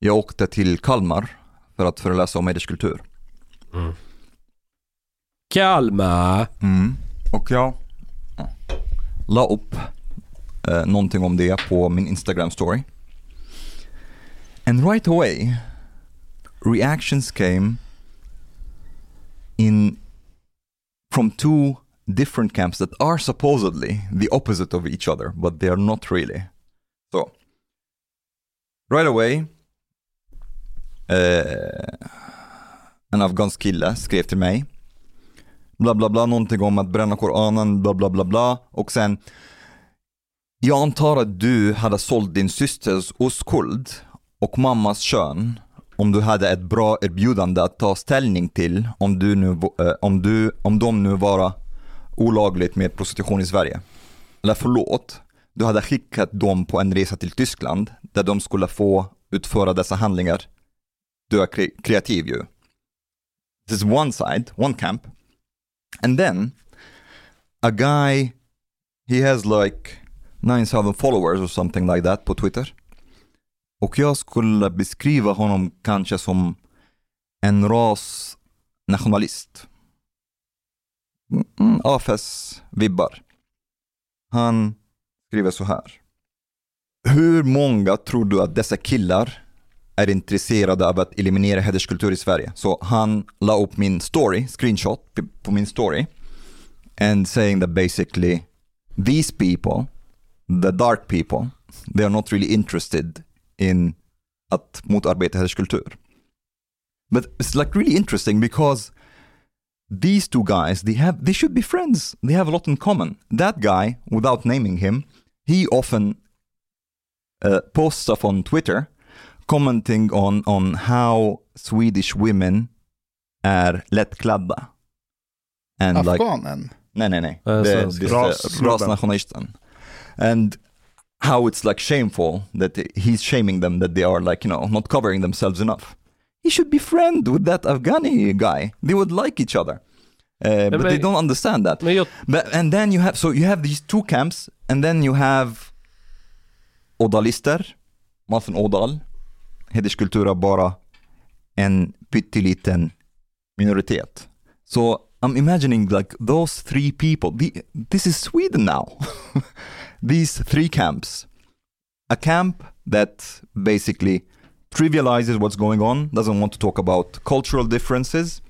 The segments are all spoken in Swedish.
Jag åkte till Kalmar för att föreläsa om hederskultur. Kalmar. Mm. Och jag la upp eh, någonting om det på min Instagram story. And right away reactions came in from two different camps that are supposedly the opposite of each other, but they are not really. So, right away, eh, en afghansk kille skrev till mig bla bla bla, någonting om att bränna Koranen, bla bla bla bla. Och sen, jag antar att du hade sålt din systers oskuld och mammas kön om du hade ett bra erbjudande att ta ställning till om, du nu, eh, om, du, om de nu var olagligt med prostitution i Sverige. Eller förlåt, du hade skickat dem på en resa till Tyskland där de skulle få utföra dessa handlingar. Du är kreativ ju. This is one side, one camp. And then a guy, he has like 9000 followers or something like that på Twitter. Och jag skulle beskriva honom kanske som en rasnationalist. Mm, mm AFS-vibbar. Han skriver så här. Hur många tror du att dessa killar är intresserade av att eliminera hederskultur i Sverige? Så han la upp min story, screenshot på min story. And saying that basically these people, the dark people, they are not really interested in att motarbeta hederskultur. But it's like really interesting because these two guys, they have, they should be friends. They have a lot in common. That guy, without naming him, he often uh, posts stuff on Twitter commenting on, on how Swedish women är lättklädda. And like, Afghanen? nej, nej, nej. Eh, Det, det, Ras- rasnationalisten. And how it's like shameful that he's shaming them that they are like, you know, not covering themselves enough. He should be friend with that Afghani guy. They would like each other. Uh, but but- they don't understand that. But, and then you have, so you have these two camps, and then you have odalister, Martin Odal, hederskultur är bara en pytteliten minoritet. So I'm imagining like those three people, the, this is Sweden now. these three camps. A camp that basically trivializes what's going on, doesn't want to talk about cultural differences.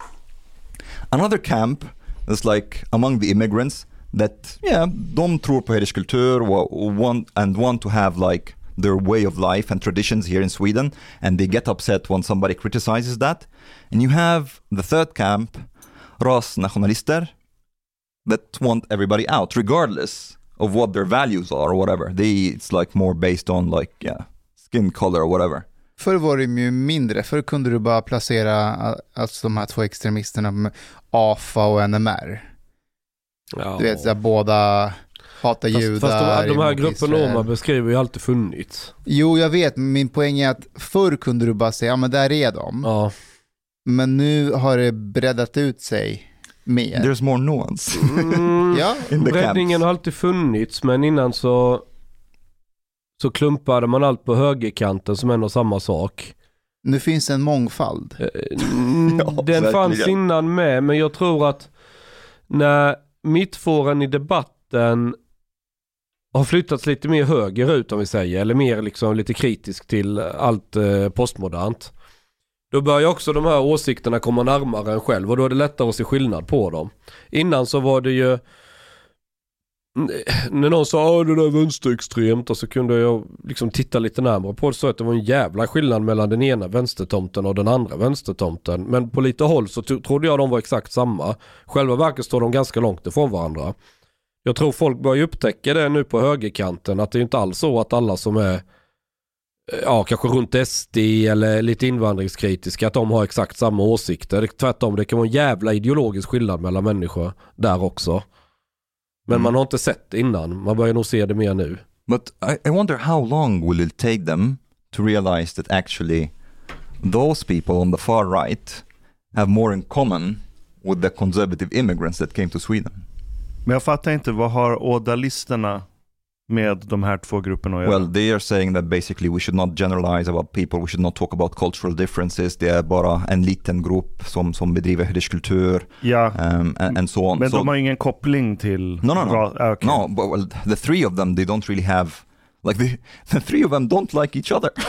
Another camp is like among the immigrants that, yeah, de tror på hederskultur wa- want, and want to have like their way of life and traditions here in Sweden, and they get upset when somebody criticizes that. And you have the third camp, rasnationalister, that want everybody out, regardless of what their values are or whatever. They, it's like more based on like, yeah, skin color or whatever. Förr var det ju mindre, förr kunde du bara placera alltså de här två extremisterna med AFA och NMR. ja. Du vet, så här, båda hatar Fast, judar. fast de, de här grupperna Israel. man beskriver ju alltid funnits. Jo, jag vet, men min poäng är att förr kunde du bara säga, ja men där är de. Ja. Men nu har det breddat ut sig mer. There's more nuance. Mm, Ja, in the breddningen camps. har alltid funnits men innan så så klumpade man allt på högerkanten som en och samma sak. nu finns det en mångfald. Eh, mm, Ja, Den fanns innan med men jag tror att när mittfåran i debatten har flyttats lite mer högerut om vi säger eller mer liksom lite kritisk till allt eh, postmodernt. Då börjar också de här åsikterna komma närmare en själv och då är det lättare att se skillnad på dem. Innan så var det ju när någon sa att det där är vänsterextremt och så kunde jag liksom titta lite närmare på det så att det var en jävla skillnad mellan den ena vänstertomten och den andra vänstertomten. Men på lite håll så trodde jag de var exakt samma. Själva verket står de ganska långt ifrån varandra. Jag tror folk börjar upptäcka det nu på högerkanten att det är inte alls så att alla som är ja, kanske runt SD eller lite invandringskritiska att de har exakt samma åsikter. Tvärtom, det kan vara en jävla ideologisk skillnad mellan människor där också. Men Mm. man har inte sett det innan. Man börjar nog se det mer nu. But I, I wonder how long will it take them to realize that actually those people on the far right have more in common with the conservative immigrants that came to Sweden. Men jag fattar inte, vad har ådalisterna med de här två grupperna att göra? Well, they are saying that basically we should not generalize about people, we should not talk about cultural differences. Det är bara en liten grupp som, som bedriver hederskultur ja, um, and, and so on. men so, de har ingen koppling till... No, no, no. ah, okej. No, but well, the three of them, they don't really have, like the, the three of them don't like each other.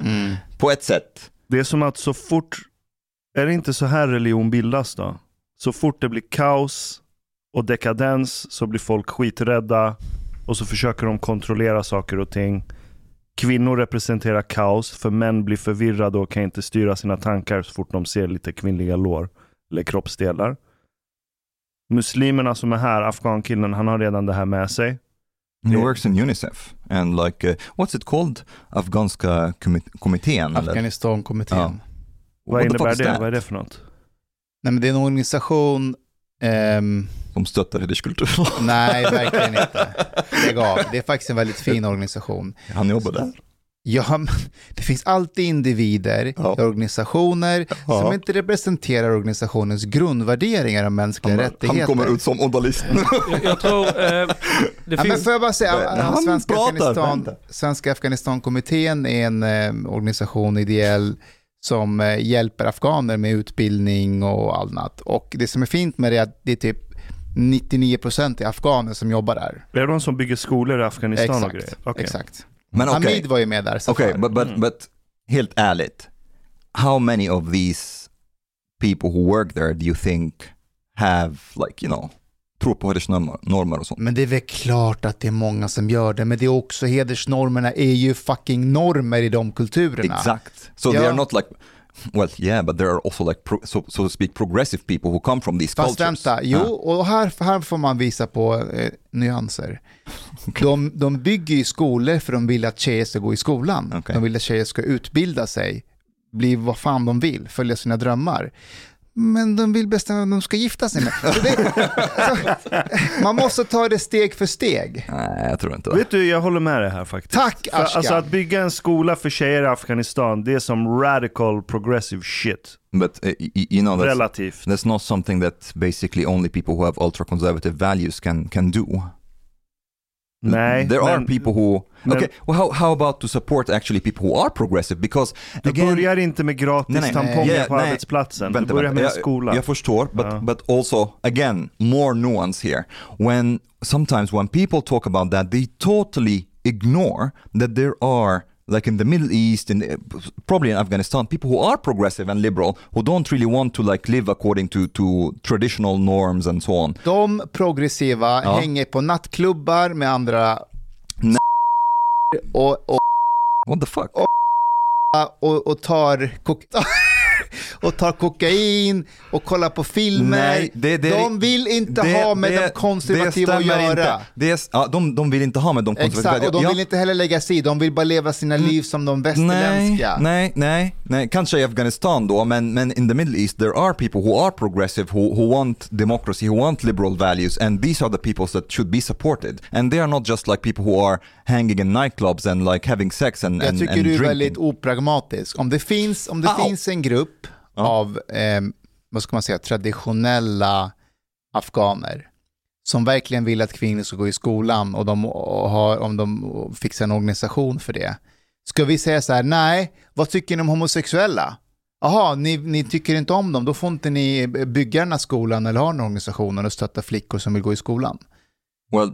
Mm. På ett sätt. Det är som att så fort, är det inte så här religion bildas då? Så fort det blir kaos och dekadens så blir folk skiträdda och så försöker de kontrollera saker och ting. Kvinnor representerar kaos för män blir förvirrade och kan inte styra sina tankar så fort de ser lite kvinnliga lår eller kroppsdelar. Muslimerna som är här, afghankillen, han har redan det här med sig. He Det- works in Unicef and like, uh, what's it called? Afghanska kommittén? eller? Afghanistan-kommittén. Ja. Vad innebär det? that? Vad är det för något? Nej, men det är en organisation ehm, Som stöttar hederskultur. Nej, verkligen inte. Lägg av. Det är faktiskt en väldigt fin organisation. Han jobbar där. Ja, men det finns alltid individer Ja. i organisationer Ja. som inte representerar organisationens grundvärderingar om mänskliga Han, rättigheter. han kommer ut som odalist. Jag, jag tror eh, det Ja, men finns... får jag bara säga, han Svenska, pratar, Afghanistan. Svenska Afghanistankommittén är en eh, organisation ideell som eh, hjälper afghaner med utbildning och annat. Och det som är fint med det är att det är typ 99% är afghaner som jobbar där. Är det de som bygger skolor i Afghanistan och grejer? Exakt. Okej. Exakt. Men okej, Hamid var ju med där. okej, but, but, Mm. but helt ärligt. How many of these people who work there do you think have like, you know, tror på hedersnormer normer och sånt? Men det är väl klart att det är många som gör det, men det är också hedersnormerna är ju fucking normer i de kulturerna. Exakt. So they Ja. are not like, well yeah, but there are also like, pro, so, so to speak, progressive people who come from these Fast cultures. vänta, jo, och här, här får man visa på eh, nyanser. De, de bygger ju skolor för de vill att tjejer ska gå i skolan. Okej. De vill att tjejer ska utbilda sig, bli vad fan de vill, följa sina drömmar. Men de vill bestämma vem de ska gifta sig med. Så det, så, man måste ta det steg för steg. Nej, jag tror inte det. Vet du, jag håller med dig här faktiskt. Tack För, Ashkan. alltså att bygga en skola för tjejer i Afghanistan, det är som radical progressive shit. But uh, you know, that's, Relativt. that's not something that basically only people who have ultra conservative values can, can do. Nej, There are men- people who, men- okay, well how, how about to support actually people who are progressive? Because Du again, börjar inte med gratis Nej, nej. tamponger Yeah, på nej. arbetsplatsen. Vänta, du börjar med Jag- skola. Jag förstår, but, Ja. but also, again, more nuance here. When sometimes when people talk about that, they totally ignore that there are, like in the Middle East, the, probably in Afghanistan, people who are progressive and liberal, who don't really want to like live according to, to traditional norms and so on. De progressiva Ja. hänger på nattklubbar med andra Nej. och, och, What the fuck? och, och, tar kok och tar kokain och kollar på filmer. Nej, det- det- de vill inte det- ha med de konservativa att göra. Inte. Det är, ja, de, de vill inte ha med de konservativa. Exakt, och de Ja. vill inte heller lägga sig i, de vill bara leva sina liv som de Nej, västerländska. nej, nej, nej, kanske i Afghanistan då, men, men in the Middle East there are people who are progressive, who, who want democracy, who want liberal values, and these are the peoples that should be supported. And they are not just like people who are hanging in nightclubs and like having sex and, Jag and, tycker and du är drinking. väldigt opragmatisk. Om det finns, om det Au. finns en grupp Ja. av, eh, vad ska man säga, traditionella afghaner som verkligen vill att kvinnor ska gå i skolan och de har, om de fixar en organisation för det. Ska vi säga så här, nej, vad tycker ni om homosexuella? Jaha, ni, ni tycker inte om dem, då får inte ni bygga den här skolan eller ha den organisationen och stötta flickor som vill gå i skolan. Well,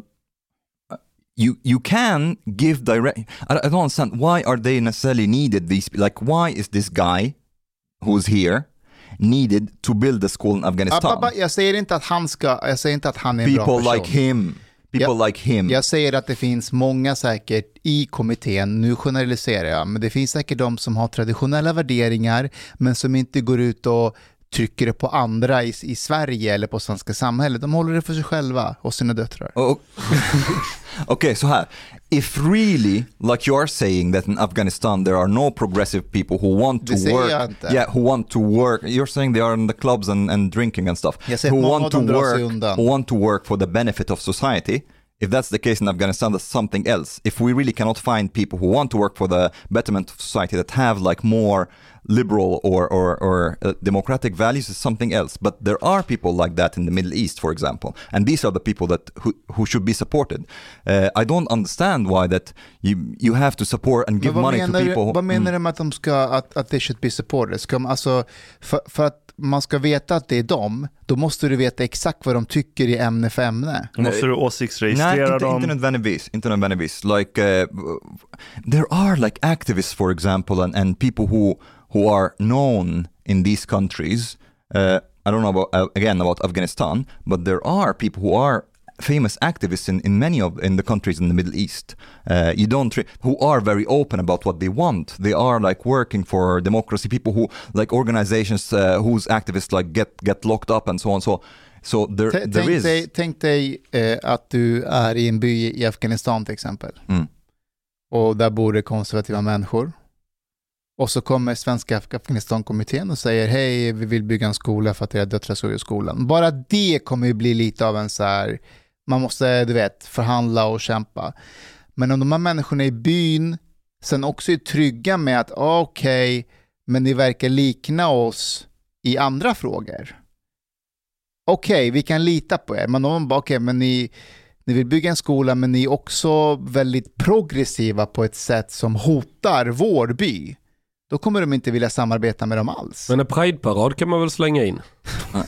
you you can give direct. I don't understand why are they necessarily needed? These like why is this guy who's here needed to build a school in Afghanistan? pappa, jag säger inte att han ska, jag säger inte att han är en bra person. People like him. People like him. Jag säger att det finns många säkert i kommittén, nu generaliserar jag, men det finns säkert de som har traditionella värderingar men som inte går ut och trycker det på andra i, i Sverige eller på svenska samhället. De håller det för sig själva och sina döttrar. Oh, okay, so här. If really, like you are saying that in Afghanistan there are no progressive people who want to Det work, jag inte. yeah, who want to work. You're saying they are in the clubs and, and drinking and stuff. Jag säger who want to work, who want to work for the benefit of society. if that's the case in Afghanistan, that's something else. If we really cannot find people who want to work for the betterment of society that have like more liberal or or, or uh, democratic values, is something else. But there are people like that in the Middle East, for example, and these are the people that who, who should be supported. Uh, I don't understand why that you you have to support and give Men vad money to menar, people. du, vad menar Mm. du med att de ska, att, att they should be supported? Ska man, alltså, för, för att man ska veta att det är dem, då måste du veta exakt vad de tycker i ämne för ämne. Då måste du Nej, åsiktsregistrera inte, dem. inte nödvändigtvis. Inte nödvändigtvis. Like, uh, there are like activists, for example, and, and people who who are known in these countries. Uh, I don't know about uh, again about Afghanistan, but there are people who are famous activists in, in many of in the countries in the Middle East. Uh, you don't who are very open about what they want. They are like working for democracy. People who like organizations uh, whose activists like get get locked up and so on. So so there T- there Tänk is. dig, tänk dig eh, att du är i en by i Afghanistan till exempel. Mm. Och där bor det konservativa människor. Och så kommer Svenska Afghanistankommittén och säger hej, vi vill bygga en skola för att era döttrar ska gå i skolan. Bara det kommer ju bli lite av en så här, man måste, du vet, förhandla och kämpa. Men om de här människorna i byn sen också är trygga med att ah, okej, men ni verkar likna oss i andra frågor. Okej, vi kan lita på er. Men om de bara, okej, men ni, ni vill bygga en skola, men ni är också väldigt progressiva på ett sätt som hotar vår by. Då kommer de inte vilja samarbeta med dem alls. Men en prideparad kan man väl slänga in?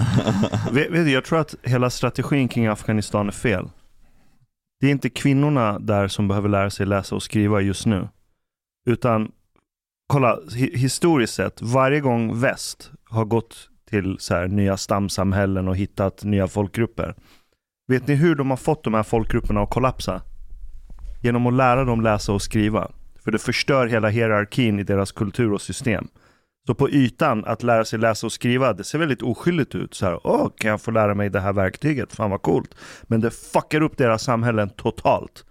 Vet, du, jag tror att hela strategin kring Afghanistan är fel. Det är inte kvinnorna där som behöver lära sig läsa och skriva just nu. Utan, kolla, hi historiskt sett, varje gång väst har gått till så här, nya stamsamhällen och hittat nya folkgrupper. Vet ni hur de har fått de här folkgrupperna att kollapsa? Genom att lära dem läsa och skriva. För det förstör hela hierarkin i deras kultur och system. Så på ytan, att lära sig läsa och skriva, det ser väldigt oskyldigt ut. Så här, åh, kan jag få lära mig det här verktyget? Fan vad coolt. Men det fuckar upp deras samhällen totalt.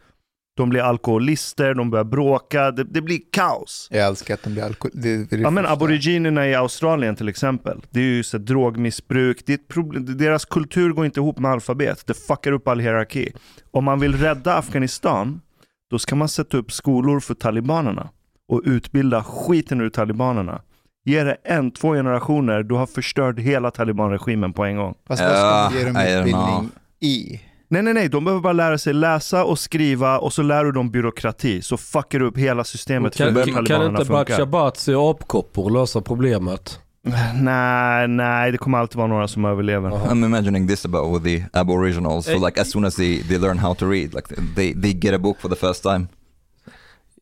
De blir alkoholister, de börjar bråka, det, det blir kaos. Jag älskar att de blir alkohol... Det, det är det Ja men aboriginerna i Australien till exempel, det är ju så drogmissbruk, det är ett problem, deras kultur går inte ihop med alfabet, det fuckar upp all hierarki. Om man vill rädda Afghanistan, då ska man sätta upp skolor för talibanerna och utbilda skiten ur talibanerna. Ge det en, två generationer, du har förstört hela talibanregimen på en gång. Fast vad ska man ge dem utbildning i? Nej, nej, nej, de behöver bara lära sig läsa och skriva och så lär du dem byråkrati, så fuckar du upp hela systemet för Kan, hur kan, kan talibanerna inte. Bachabatsi och apkoppor lösa problemet? Nej, nej, det kommer alltid vara några som överlever. I'm imagining this about with the Aboriginals. So Eh, like as soon as they, they learn how to read, like they, they get a book for the first time.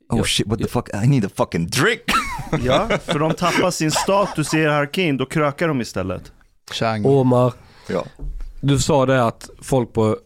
Oh Ja, shit, what the fuck? I need a fucking drink! Ja, för de tappar sin status i hierarkin, då krökar de istället. Chang. Omar, ja. du sa det att folk på,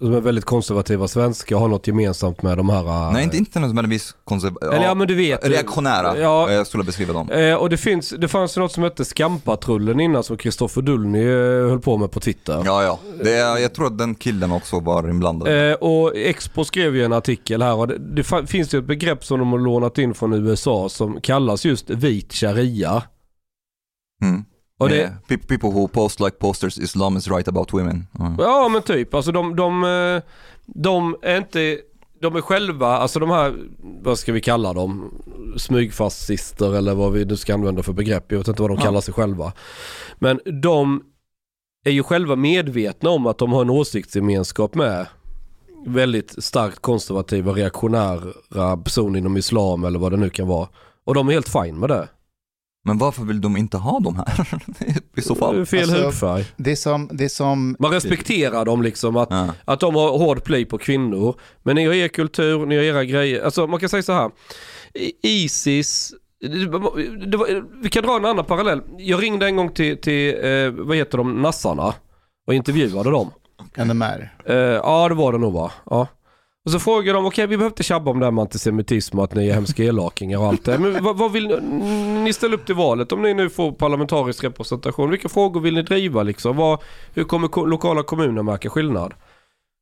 som är väldigt konservativa svenskar har något gemensamt med de här... Nej, inte, inte nödvändigtvis konserv- Eller ja men du vet. reaktionära, Ja. jag skulle beskriva dem. Eh, och det, finns, det fanns ju något som hette Skampatrullen innan som Kristoffer Dullny eh, höll på med på Twitter. Ja, ja. Det, är- jag tror att den killen också var inblandad. Eh, och Expo skrev ju en artikel här och det, det finns ju ett begrepp som de har lånat in från USA som kallas just vit sharia. Mm. Och det, Yeah. Pe- People who post like posters, Islam is right about women. Mm. Ja men typ, alltså de, de, eh, de är inte, de är själva, alltså de här, vad ska vi kalla dem, smygfascister eller vad vi nu ska använda för begrepp, jag vet inte vad de kallar sig själva. Men de är ju själva medvetna om att de har en åsiktsgemenskap med väldigt starkt konservativa, reaktionära personer inom islam eller vad det nu kan vara. Och de är helt fine med det. Men varför vill de inte ha dem här? I så Det är fall. Fel Alltså- hudfärg. Det som, det är som Man respekterar dem liksom att Ja. Att de har hård play på kvinnor. Men ni har er kultur, ni har era grejer. Alltså man kan säga så här. Isis, det var, vi kan dra en annan parallell. Jag ringde en gång till, till eh, vad heter de, nassarna och intervjuade dem. NMR. Eh, ja det var det nog va? Ja. Och så frågade de, okej vi behöver inte tjabba om det här med antisemitism och att ni är hemska elakingar och allt det. Men vad, vad vill ni, ni ställa upp till valet om ni nu får parlamentarisk representation? Vilka frågor vill ni driva liksom? Vad, hur kommer ko- lokala kommuner märka skillnad?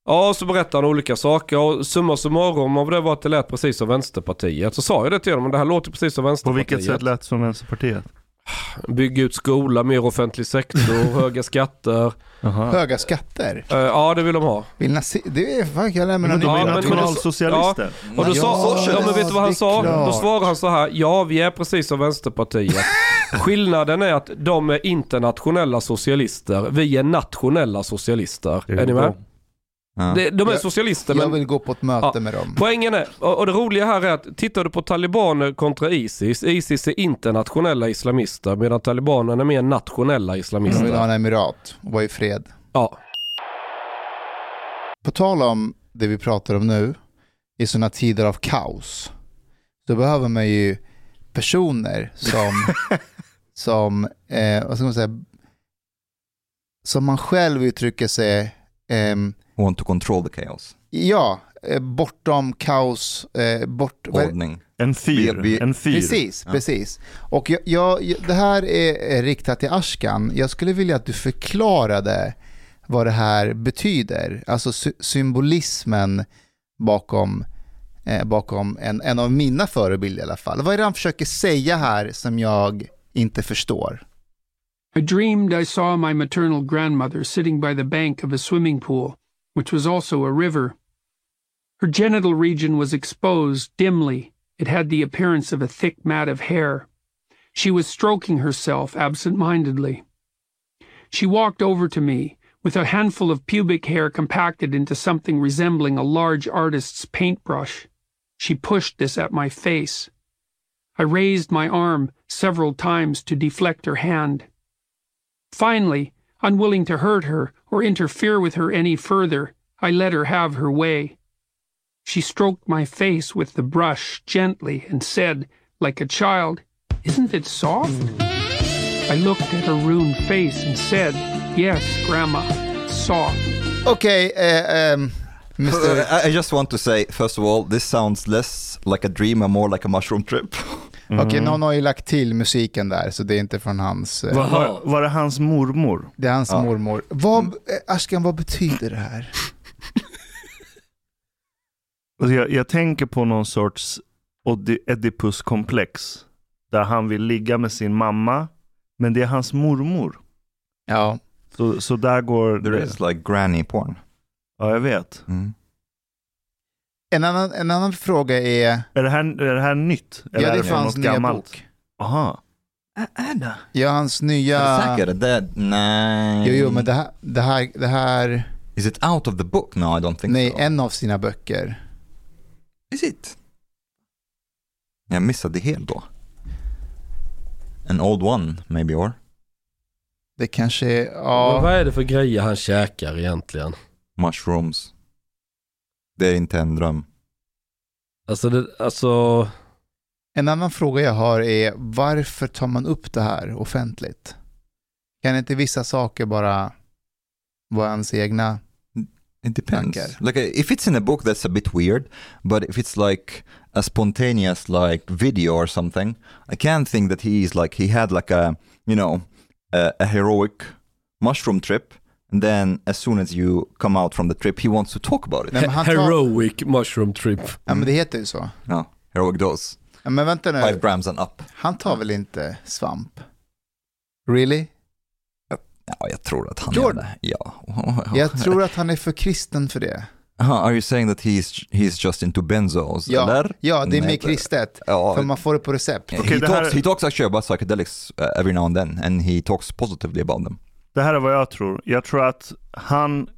Ja, så berättade han olika saker och summa summarum av det var att det lät precis som Vänsterpartiet. Så sa jag det till dem, men det här låter precis som På Vänsterpartiet. vilket sätt lät det som Vänsterpartiet? Bygga ut skola, mer offentlig sektor, höga skatter. Jaha. Höga skatter. Eh, ja, det vill de ha. Vill nazi- det är fan, jag mig Men de är Ja, nytt. men- men- nationalsocialister. Och då Ja, sa, ja, socialist. men vet du vad han sa? klart. Då svarade han så här, ja vi är precis som Vänsterpartiet. Skillnaden är att de är internationella socialister, vi är nationella socialister. Är Är ni bra. med? Ja. De är Jag- socialister Jag men vill gå på ett möte Ja. med dem. poängen är, och det roliga här är att tittar du på talibaner kontra Isis, Isis är internationella islamister medan talibanerna är mer nationella De vill ha islamister. en emirat och vara i fred. Ja, På tal om det vi pratar om nu, i sådana tider av kaos, så behöver man ju personer som, som eh, vad ska man säga, som man själv uttrycker sig, ehm, Want to control the chaos. ja, eh, bortom kaos, eh, bort, Ordning. En fyr. En fyr. Precis, Ja. precis. Och jag, jag, det här är är riktat till Ashkan. Jag skulle vilja att du förklarade vad det här betyder. Alltså sy- symbolismen bakom, eh, bakom en, en av mina förebilder i alla fall. Vad är det han försöker säga här som jag inte förstår? I dreamed I saw my maternal grandmother sitting by the bank of a swimming pool, which was also a river. Her genital region was exposed dimly. It had the appearance of a thick mat of hair. She was stroking herself absent mindedly. She walked over to me with a handful of pubic hair compacted into something resembling a large artist's paintbrush. She pushed this at my face. I raised my arm several times to deflect her hand. Finally, unwilling to hurt her or interfere with her any further, I let her have her way. She stroked my face with the brush gently and said, like a child, Isn't it soft? I looked at her ruined face and said, Yes, Grandma, soft. Okay, eh, ehm, Mr. I, I just want to say, first of all, this sounds less like a dream and more like a mushroom trip. Okej, någon har ju lagt till musiken där, så det är inte från hans... Eh, Var, var, var det hans mormor? det är hans Ja. mormor. Vad, eh, Ashkan, vad betyder det här? Alltså jag, jag tänker på någon sorts Odi- Oedipus-komplex. Där han vill ligga med sin mamma, men det är hans mormor. Ja, Så, så där går There det. is like granny porn. Ja, jag vet. Mm. En annan, en annan fråga är... Är det här, är det här nytt? Eller ja, är det det från något nya gammalt? bok. Aha. Ja, hans nya... Är du säker? Det, nej. Jo, jo, men det här, det här, det här... Is it out of the book? No, I don't think Nej, so. en av sina böcker. Is it? Jag missade helt då. An old one, maybe or? Det kanske är... men Ja, vad är det för grejer han käkar egentligen? Mushrooms. Det är inte en dröm. Alltså, det, alltså en annan fråga jag har är varför tar man upp det här offentligt? Kan inte vissa saker bara vara ens egna? It depends. Tankar. Like if it's in a book that's a bit weird, but if it's like a spontaneous like video or something, I can't think that he is like he had like a you know a, a heroic mushroom trip, and then as soon as you come out from the trip, he wants to talk about it. Nej, tar- heroic mushroom trip. Ja, men det heter ju så. No, heroic dose, Ja, men vänta five nu, grams and up. han tar väl inte svamp? Really? Ja, jag tror att han Jordan. gör det. Ja. Jag tror att han är för kristen för det. Aha, are you saying that he's he's just into benzos? Ja, eller? ja det är mer kristet. Ja, För man får det på recept. he, Okej, det talks, här- he talks actually about psychedelics uh, every now and then, and he talks positively about them. Det här är vad jag tror. Jag tror att han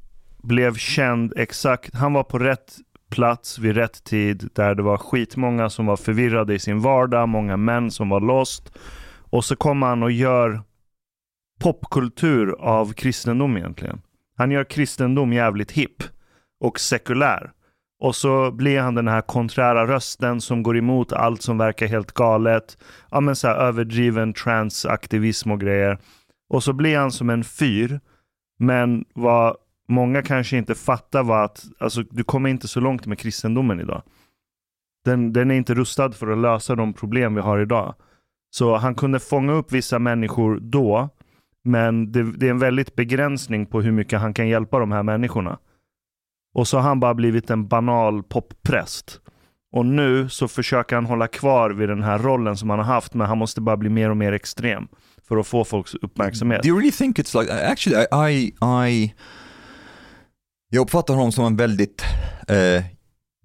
blev känd exakt, han var på rätt plats vid rätt tid där det var skitmånga som var förvirrade i sin vardag, många män som var lost. Och så kommer han och gör popkultur av kristendom egentligen. Han gör kristendom jävligt hipp och sekulär. Och så blir han den här konträra rösten som går emot allt som verkar helt galet. Ja men så här överdriven transaktivism och grejer. Och så blir han som en fyr. Men vad många kanske inte fattar var att alltså, du kommer inte så långt med kristendomen idag. Den, den är inte rustad för att lösa de problem vi har idag. Så han kunde fånga upp vissa människor då, men det, det är en väldigt begränsning på hur mycket han kan hjälpa de här människorna. Och så har han bara blivit en banal poppräst. Och nu så försöker han hålla kvar vid den här rollen som han har haft, men han måste bara bli mer och mer extrem för att få folks uppmärksamhet. Do you really think it's like, actually I, I, I jag uppfattar honom som en väldigt eh,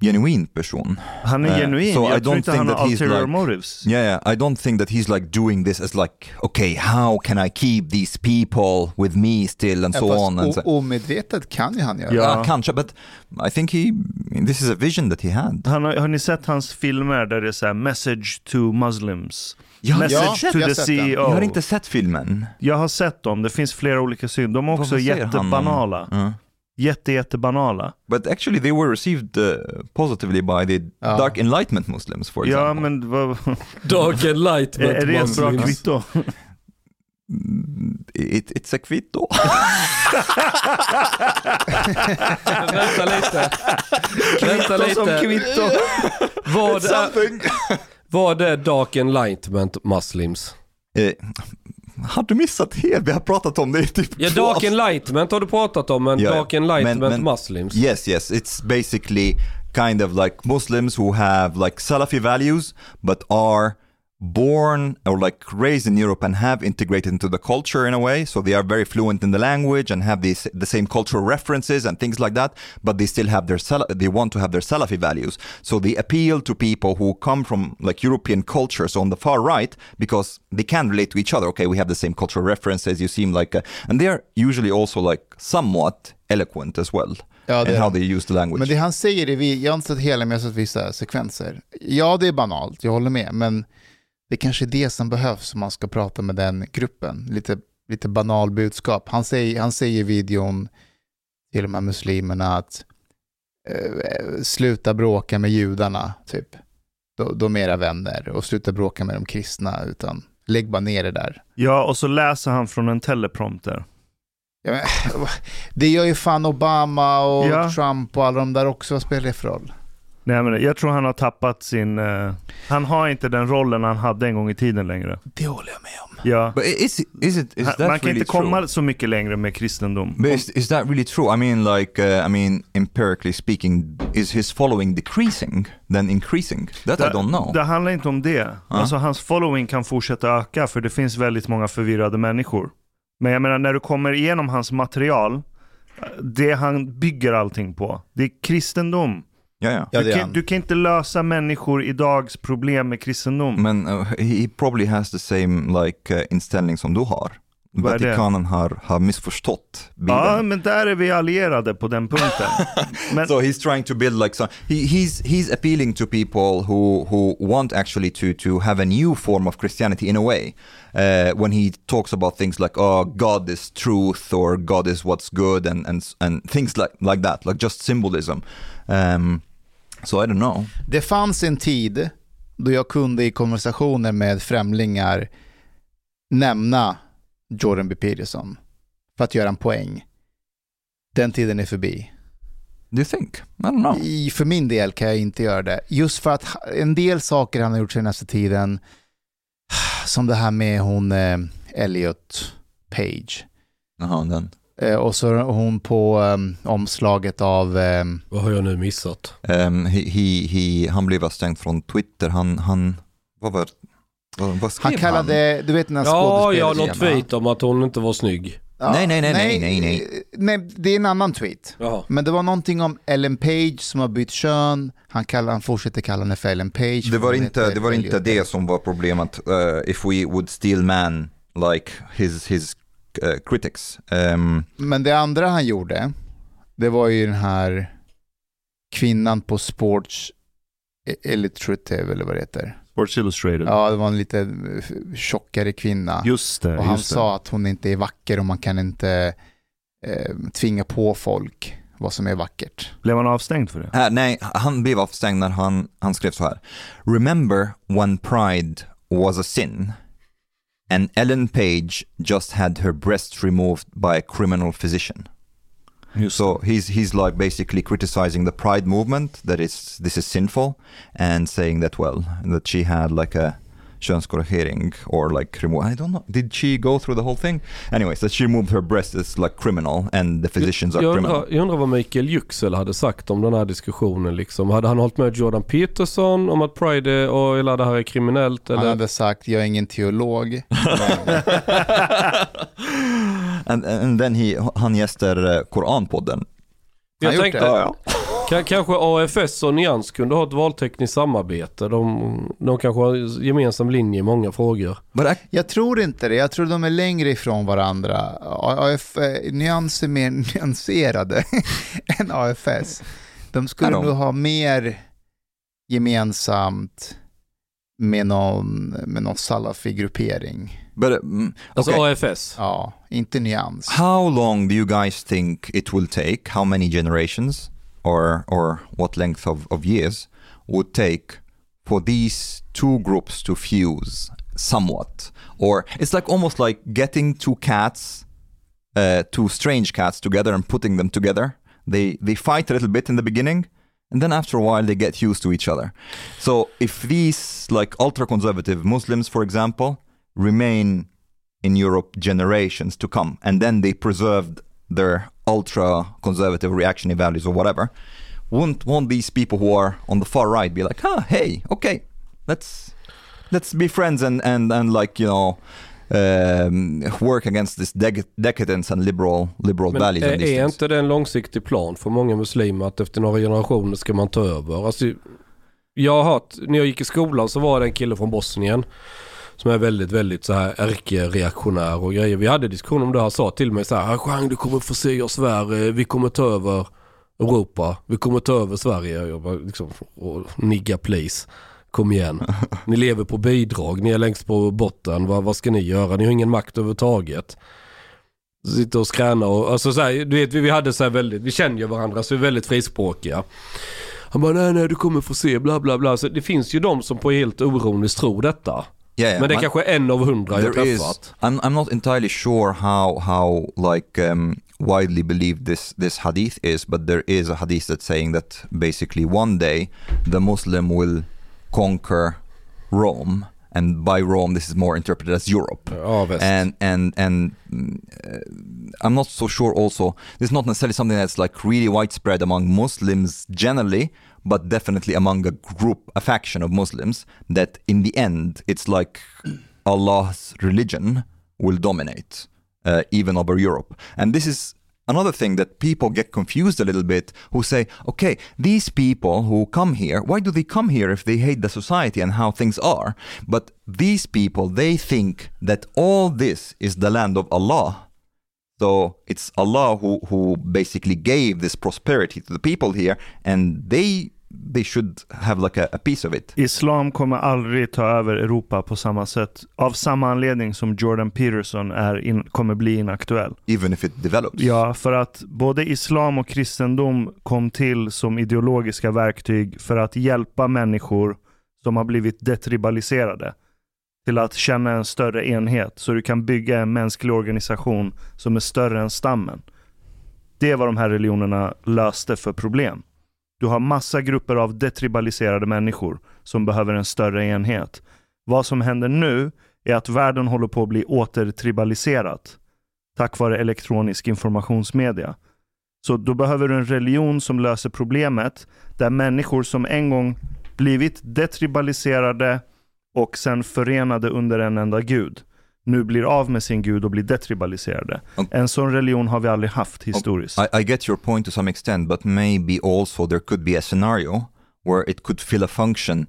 genuin person. Han är Eh, genuin, so I jag tror don't inte think han har that he's ulterior like- motives. Yeah, yeah, I don't think that he's like doing this as like, okay, how can I keep these people with me still and Ja, so on. And so. omedvetet kan ju han göra. Ja. Ja, kanske, but I think he, this is a vision that he had. Han har, har ni sett hans filmer där det är så här message to Muslims? Jag har, Message Ja, to the. CEO. jag har inte sett filmen. Jag har sett dem, det finns flera olika syn. De är också jättebanala. Ja. Jätte, jättebanala. But actually they were received uh, positively by the Ja. dark enlightenment Muslims for Ja, example. men vad, Dark and light. är, är det ett bra kvitto? Mm, It, it's a kvitto. Vänta lite. Vänta Kvitto som lite. kvitto. Vad är, vad är Dark Enlightenment Muslims? Eh, har du missat helt? Vi har pratat om det i typ Ja, två Dark avsnitt. Enlightenment har du pratat om, men Ja, Dark Enlightenment men- men- Muslims. Yes, yes. It's basically kind of like Muslims who have like Salafi values, but are born or like raised in Europe and have integrated into the culture in a way. So they are very fluent in the language and have these the same cultural references and things like that. But they still have their they want to have their Salafi values. So they appeal to people who come from like European cultures on the far right because they can relate to each other. Okay, we have the same cultural references. You seem like, a, and they are usually also like somewhat eloquent as well Ja, det how they use the language. Men det han säger, är vi, jag har inte sett hela, men jag har sett vissa sekvenser. Ja, det är banalt, jag håller med, men det är kanske är det som behövs om man ska prata med den gruppen. Lite, lite banal budskap. Han säger, han säger i videon till de här muslimerna att eh, sluta bråka med judarna, typ. De, de är era vänner. Och sluta bråka med de kristna, utan lägg bara ner det där. Ja, och så läser han från en teleprompter. Ja, men, det gör ju fan Obama och Ja. Trump och alla de där också. Vad spelar det för roll? Nej, men jag tror han har tappat sin... eh, han har inte den rollen han hade en gång i tiden längre. Det håller jag med om. Ja. But is it, is it is that Man kan really inte true? komma så mycket längre med kristendom. But is, is that really true? I mean, like, uh, I mean, empirically speaking, is his following decreasing than increasing? That I don't know. Det handlar inte om det. Alltså hans following kan fortsätta öka för det finns väldigt många förvirrade människor. Men jag menar när du kommer igenom hans material, det han bygger allting på, det är kristendom. Ja, ja. Ja, du, kan, du kan inte lösa människor idags problem med kristendom. Men uh, he probably has the same like uh, inställning som du har. Vatikanen har, har missförstått Bibeln. ja, men där är vi allierade på den punkten. men, so he's trying to build like some. He, he's he's appealing to people who who want actually to to have a new form of Christianity in a way. Uh, when he talks about things like oh God is truth or God is what's good and and and things like like that, like just symbolism. Um, so I don't know. Det fanns en tid då jag kunde i konversationer med främlingar nämna Jordan B. Peterson för att göra en poäng. Den tiden är förbi. Do you think? I don't know. I, för min del kan jag inte göra det. Just för att en del saker han har gjort senaste tiden, som det här med hon eh, Elliot Page. Jaha, den. Eh, och så hon på eh, omslaget av eh, Vad har jag nu missat? Um, he, he, he, han blev avstängd från Twitter. Han, han, vad var vad, vad skrev Han kallade, du vet den här Ja, ja, skådespelerskan, va? tweet om att hon inte var snygg. Ja, Nej, nej, nej, nej, nej, nej. Nej, det är en annan tweet. Jaha. Men det var någonting om Ellen Page som har bytt kön. Han, kallar, han fortsätter kalla henne för Ellen Page. Det var inte, det, var inte det som var problemet. Uh, if we would steal man like his, his uh, critics. Um, Men det andra han gjorde, det var ju den här kvinnan på Sports Illustrative eller vad det heter. Sports Illustrated. Ja, det var en lite eh, tjockare kvinna. Just det. och han just det. sa att hon inte är vacker och man kan inte eh, tvinga på folk vad som är vackert. Blev han avstängd för det? här, nej, han blev avstängd när han, han skrev så här. Remember when pride was a sin and Ellen Page just had her breast removed by a criminal physician. So he's he's like basically criticizing the pride movement that is this is sinful and saying that well that she had like a könskorrigering or like remove. I don't know. Did she go through the whole thing? Anyways, that she removed her breast is like criminal and the physicians are Jag criminal. undrar, jag undrar vad Mikael Yüksel hade sagt om den här diskussionen liksom. Hade han hållit med Jordan Peterson om att Pride är, och, eller det här är kriminellt? Han Eller? hade sagt, jag är ingen teolog. and, and then he, han gästar eh, Koranpodden. Jag gjort tänkte, det? Ja, Ka- Kanske AFS och Nyans kunde ha ett valtekniskt samarbete. De, de kanske har gemensam linje i många frågor. Jag tror inte det, jag tror de är längre ifrån varandra. AF, eh, nyans är mer nyanserade än AFS. De skulle nog ha mer gemensamt med någon, med någon salafi-gruppering. but, uh, mm, Alltså okay. AFS. Ja, inte nyans. How long do you guys think it will take? How many generations or or what length of, of years would take for these two groups to fuse somewhat? Or it's like almost like getting two cats, uh, two strange cats together and putting them together. They they fight a little bit in the beginning, and then after a while they get used to each other. So if these like ultra conservative Muslims, for example, remain in Europe generations to come, and then they preserved their ultra conservative reactionary values or whatever, won't won't these people who are on the far right be like, ah, hey, okay, let's let's be friends and and and like you know. Um, work against this dec- decadence and liberal liberal Men values. är, är inte det en långsiktig plan för många muslimer att efter några generationer ska man ta över? Alltså, jag har hört, när jag gick i skolan så var det en kille från Bosnien som är väldigt, väldigt så här ärkereaktionär och grejer. Vi hade diskussion om det. Han sa till mig så här, Chang du kommer få se, svär, eh, vi kommer ta över Europa, vi kommer ta över Sverige. Jag bara liksom, "Åh, nigga please. Kom igen. Ni lever på bidrag, ni är längst på botten. Vad, vad ska ni göra? Ni har ingen makt överhuvudtaget. Sitta och skräna och, alltså så här, du vet vi, vi hade så här väldigt, vi känner ju varandra så vi är väldigt frispråkiga. Han bara nej nej du kommer få se bla bla bla. Så det finns ju de som på helt oroniskt tror detta. Yeah, yeah. Men det är kanske en av hundra jag is träffat. I'm, I'm not entirely sure how how like um, widely believed this this hadith is but there is a hadith that's saying that basically one day the muslim will conquer rome and by rome this is more interpreted as europe Ja väst. and and and uh, I'm not so sure also this is not necessarily something that's like really widespread among Muslims generally but definitely among a group a faction of Muslims that in the end it's like Allah's religion will dominate uh, even over Europe. And this is another thing that people get confused a little bit who say okay these people who come here why do they come here if they hate the society and how things are? But these people they think that all this is the land of Allah. So it's Allah who who basically gave this prosperity to the people here and they they should have like a, a piece of it Islam kommer aldrig ta över Europa på samma sätt. Av samma anledning som Jordan Peterson är in, kommer bli inaktuell. even if it develops Ja, för att både islam och kristendom kom till som ideologiska verktyg för att hjälpa människor som har blivit detribaliserade till att känna en större enhet så du kan bygga en mänsklig organisation som är större än stammen. Det är vad de här religionerna löste för problem. Du har massa grupper av detribaliserade människor som behöver en större enhet. Vad som händer nu är att världen håller på att bli återtribaliserat tack vare elektronisk informationsmedia. Så då behöver du en religion som löser problemet där människor som en gång blivit detribaliserade och sen förenade under en enda gud nu blir av med sin gud och blir detribaliserade. Och- En sån religion har vi aldrig haft historiskt. I, I get your point to some extent, but maybe also there could be a scenario where it could fill a function,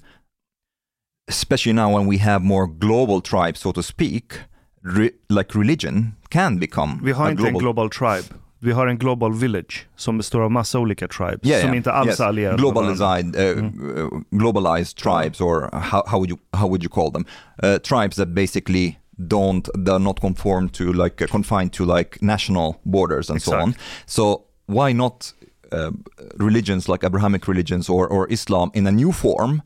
especially now when we have more global tribes, so to speak. Re, like religion can become Vi har inte global, en global tribe. Vi har en global village som består av massa olika tribes yeah, som yeah, inte alls yes. är allierade globalized, uh, uh, globalized tribes, or how, how would you how would you call them? Uh, tribes that basically don't they're not conformed to like uh, confined to like national borders and so on. So why not uh, religions like Abrahamic religions or or Islam in a new form?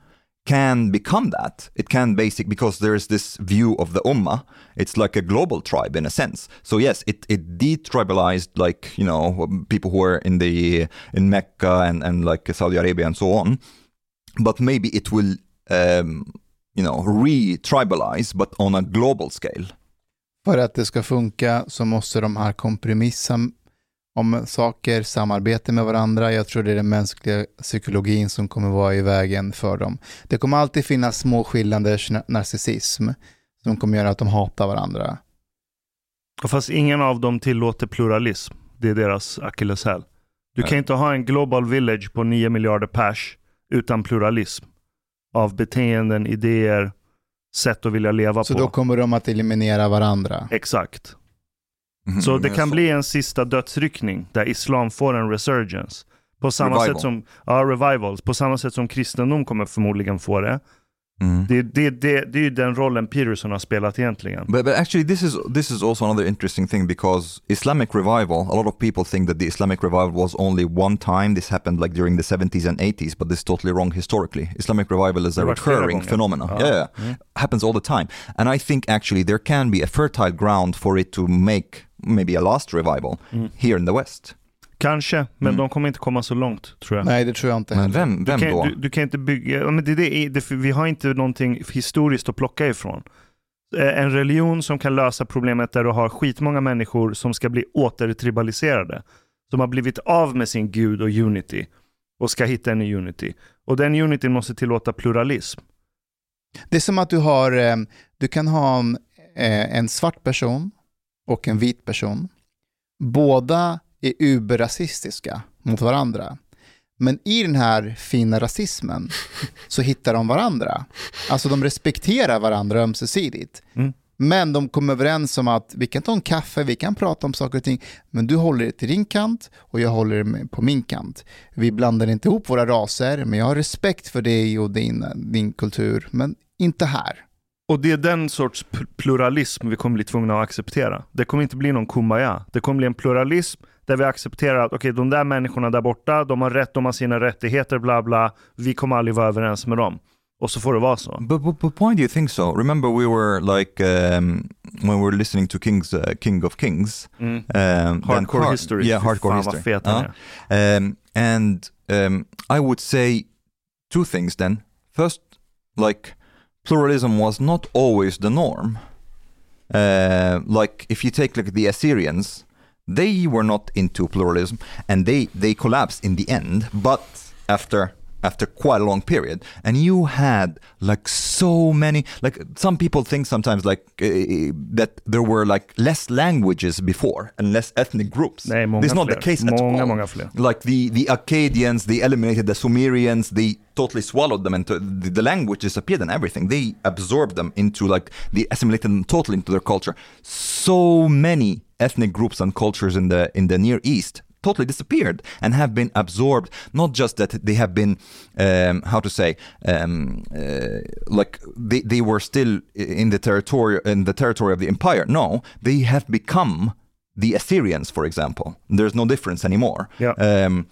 Can become that. It can basic because there is this view of the ummah. It's like a global tribe in a sense. So yes, it it detribalized like you know people who were in the in Mecca and and like Saudi Arabia and so on. But maybe it will um, you know, re-tribalize, but on a global scale. För att det ska funka så måste de här kompromissa om saker, samarbete med varandra. Jag tror det är den mänskliga psykologin som kommer vara i vägen för dem. Det kommer alltid finnas små skillnaders narcissism som kommer göra att de hatar varandra. Fast ingen av dem tillåter pluralism. Det är deras akilleshäl. Du kan inte ha en global village på 9 miljarder pers utan pluralism. Av beteenden, idéer, sätt att vilja leva Så på. då kommer de att eliminera varandra. Exakt. Mhm, Så det ja, kan så- bli en sista dödsryckning där islam får en resurgence. På samma Revival. sätt som, ja, revivals. På samma sätt som kristendom kommer förmodligen få det. Mm. Det, det, det, det är ju den rollen Peterson har spelat egentligen. But, but actually, this is this is also another interesting thing because Islamic revival. A lot of people think that the Islamic revival was only one time. This happened like during the 70s and 80s, but this is totally wrong historically. Islamic revival is a recurring. Ja. Yeah, yeah. Mm. happens all the time. And I think actually there can be a fertile ground for it to make maybe a last revival Mm. here in the West. Kanske, men Mm. de kommer inte komma så långt tror jag. Nej, det tror jag inte Men heller. vem, Du vem kan, då? du, du kan inte bygga, men det, det, är- det, vi har inte någonting historiskt att plocka ifrån. Eh, En religion som kan lösa problemet där du har skitmånga människor som ska bli återtribaliserade. Som har blivit av med sin gud och unity och ska hitta en ny unity. Och den unityn måste tillåta pluralism. Det är som att du har, eh, du kan ha eh, en svart person och en vit person. Båda är uberrasistiska mot varandra. Men i den här fina rasismen så hittar de varandra. Alltså de respekterar varandra ömsesidigt. Mm. Men de kommer överens om att vi kan ta en kaffe, vi kan prata om saker och ting, men du håller det till din kant och jag håller det på min kant. Vi blandar inte ihop våra raser, men jag har respekt för dig och din, din kultur, men inte här. Och det är den sorts pl- pluralism vi kommer bli tvungna att acceptera. Det kommer inte bli någon kumbaya. Det kommer bli en pluralism där vi accepterar att okej, de där människorna där borta, de har rätt, de har sina rättigheter, bla bla. Vi kommer aldrig vara överens med dem. Och så får det vara så. But, but, but why do you think so? Remember, we were like um, when we were listening to King's uh, King of Kings. Mm. Um, Hardcore har- history. Yeah, hardcore fan history. fet Ja. är. Um, and um, I would say two things then. First, like pluralism was not always the norm. Uh, like if you take like the Assyrians, they were not into pluralism, and they they collapsed in the end. But after after quite a long period, and you had like so many like some people think sometimes like uh, that there were like less languages before and less ethnic groups. Nej, This is not fler. the case at all många fler. like the the Akkadians, they eliminated the Sumerians, they totally swallowed them into the, the language disappeared and everything. They absorbed them into like they assimilated them totally into their culture. So many ethnic groups and cultures in the in the Near East totally disappeared and have been absorbed. Not just that they have been, um, how to say, um, uh, like they, they were still in the territory in the territory of the empire. No, they have become the Assyrians, for example. There's no difference anymore. Yeah. Um,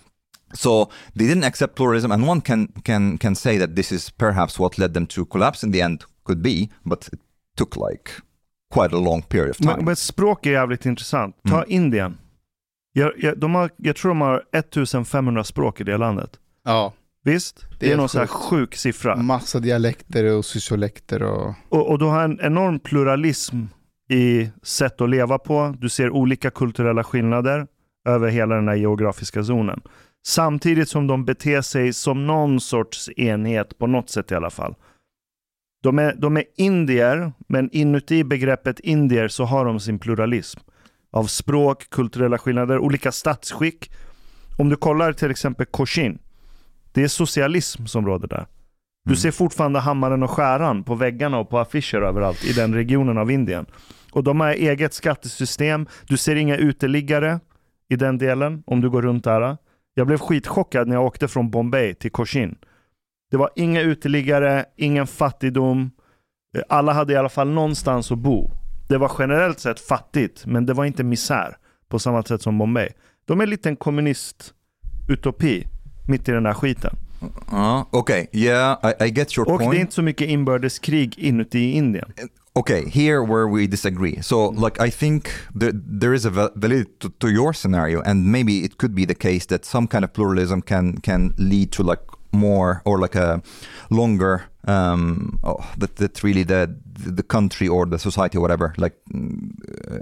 so they didn't accept pluralism, and one can can can say that this is perhaps what led them to collapse in the end. Could be, but it took like quite a long period of time. Men, men språk är jävligt intressant. Ta Mm. Indien. Jag, jag, de har, jag tror de har 1500 språk i det landet. Ja, Visst? Det, är är någon sån här sjuk siffra. massa dialekter och sociolekter och... Och, och du har en enorm pluralism i sätt att leva på. Du ser olika kulturella skillnader över hela den här geografiska zonen. Samtidigt som de beter sig som någon sorts enhet på något sätt i alla fall. De är, de är indier, men inuti begreppet indier så har de sin pluralism. Av språk, kulturella skillnader, olika statsskick. Om du kollar till exempel Cochin. Det är socialism som råder där. Du Mm. ser fortfarande hammaren och skäran på väggarna och på affischer överallt i den regionen av Indien. Och de har eget skattesystem. Du ser inga uteliggare i den delen om du går runt där. Jag blev skitchockad när jag åkte från Bombay till Cochin. Det var inga uteliggare, ingen fattigdom. Eh, Alla hade i alla fall någonstans att bo. Det var generellt sett fattigt, men det var inte misär på samma sätt som Bombay. De är lite en kommunist-utopi mitt i den här skiten. Uh, okay, yeah, I, I get your Och point. det är inte så mycket inbördeskrig inuti Indien. okay, here where we disagree. So, like, I think there, there is a val- validity to, to your scenario, and maybe it could be the case that some kind of pluralism can can lead to like more or like a longer um, oh, that that really the the country or the society or whatever like mm, uh,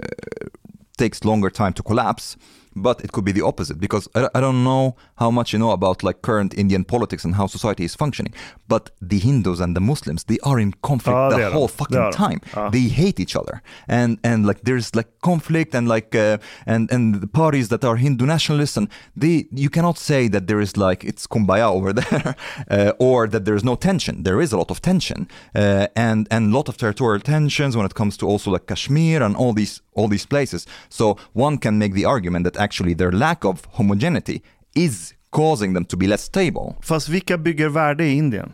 takes longer time to collapse but it could be the opposite because I, I don't know how much you know about like current Indian politics and how society is functioning but the Hindus and the Muslims they are in conflict Ja, the whole fucking de. time Ja. they hate each other and and like there's like conflict and like uh, and and the parties that are Hindu nationalists and they you cannot say that there is like it's kumbaya over there uh, or that there is no tension there is a lot of tension uh, and and a lot of territorial tensions when it comes to also like Kashmir and all these all these places so one can make the argument that actually their lack of homogeneity is causing them to be less stable Fast vilka bygger värde i Indien?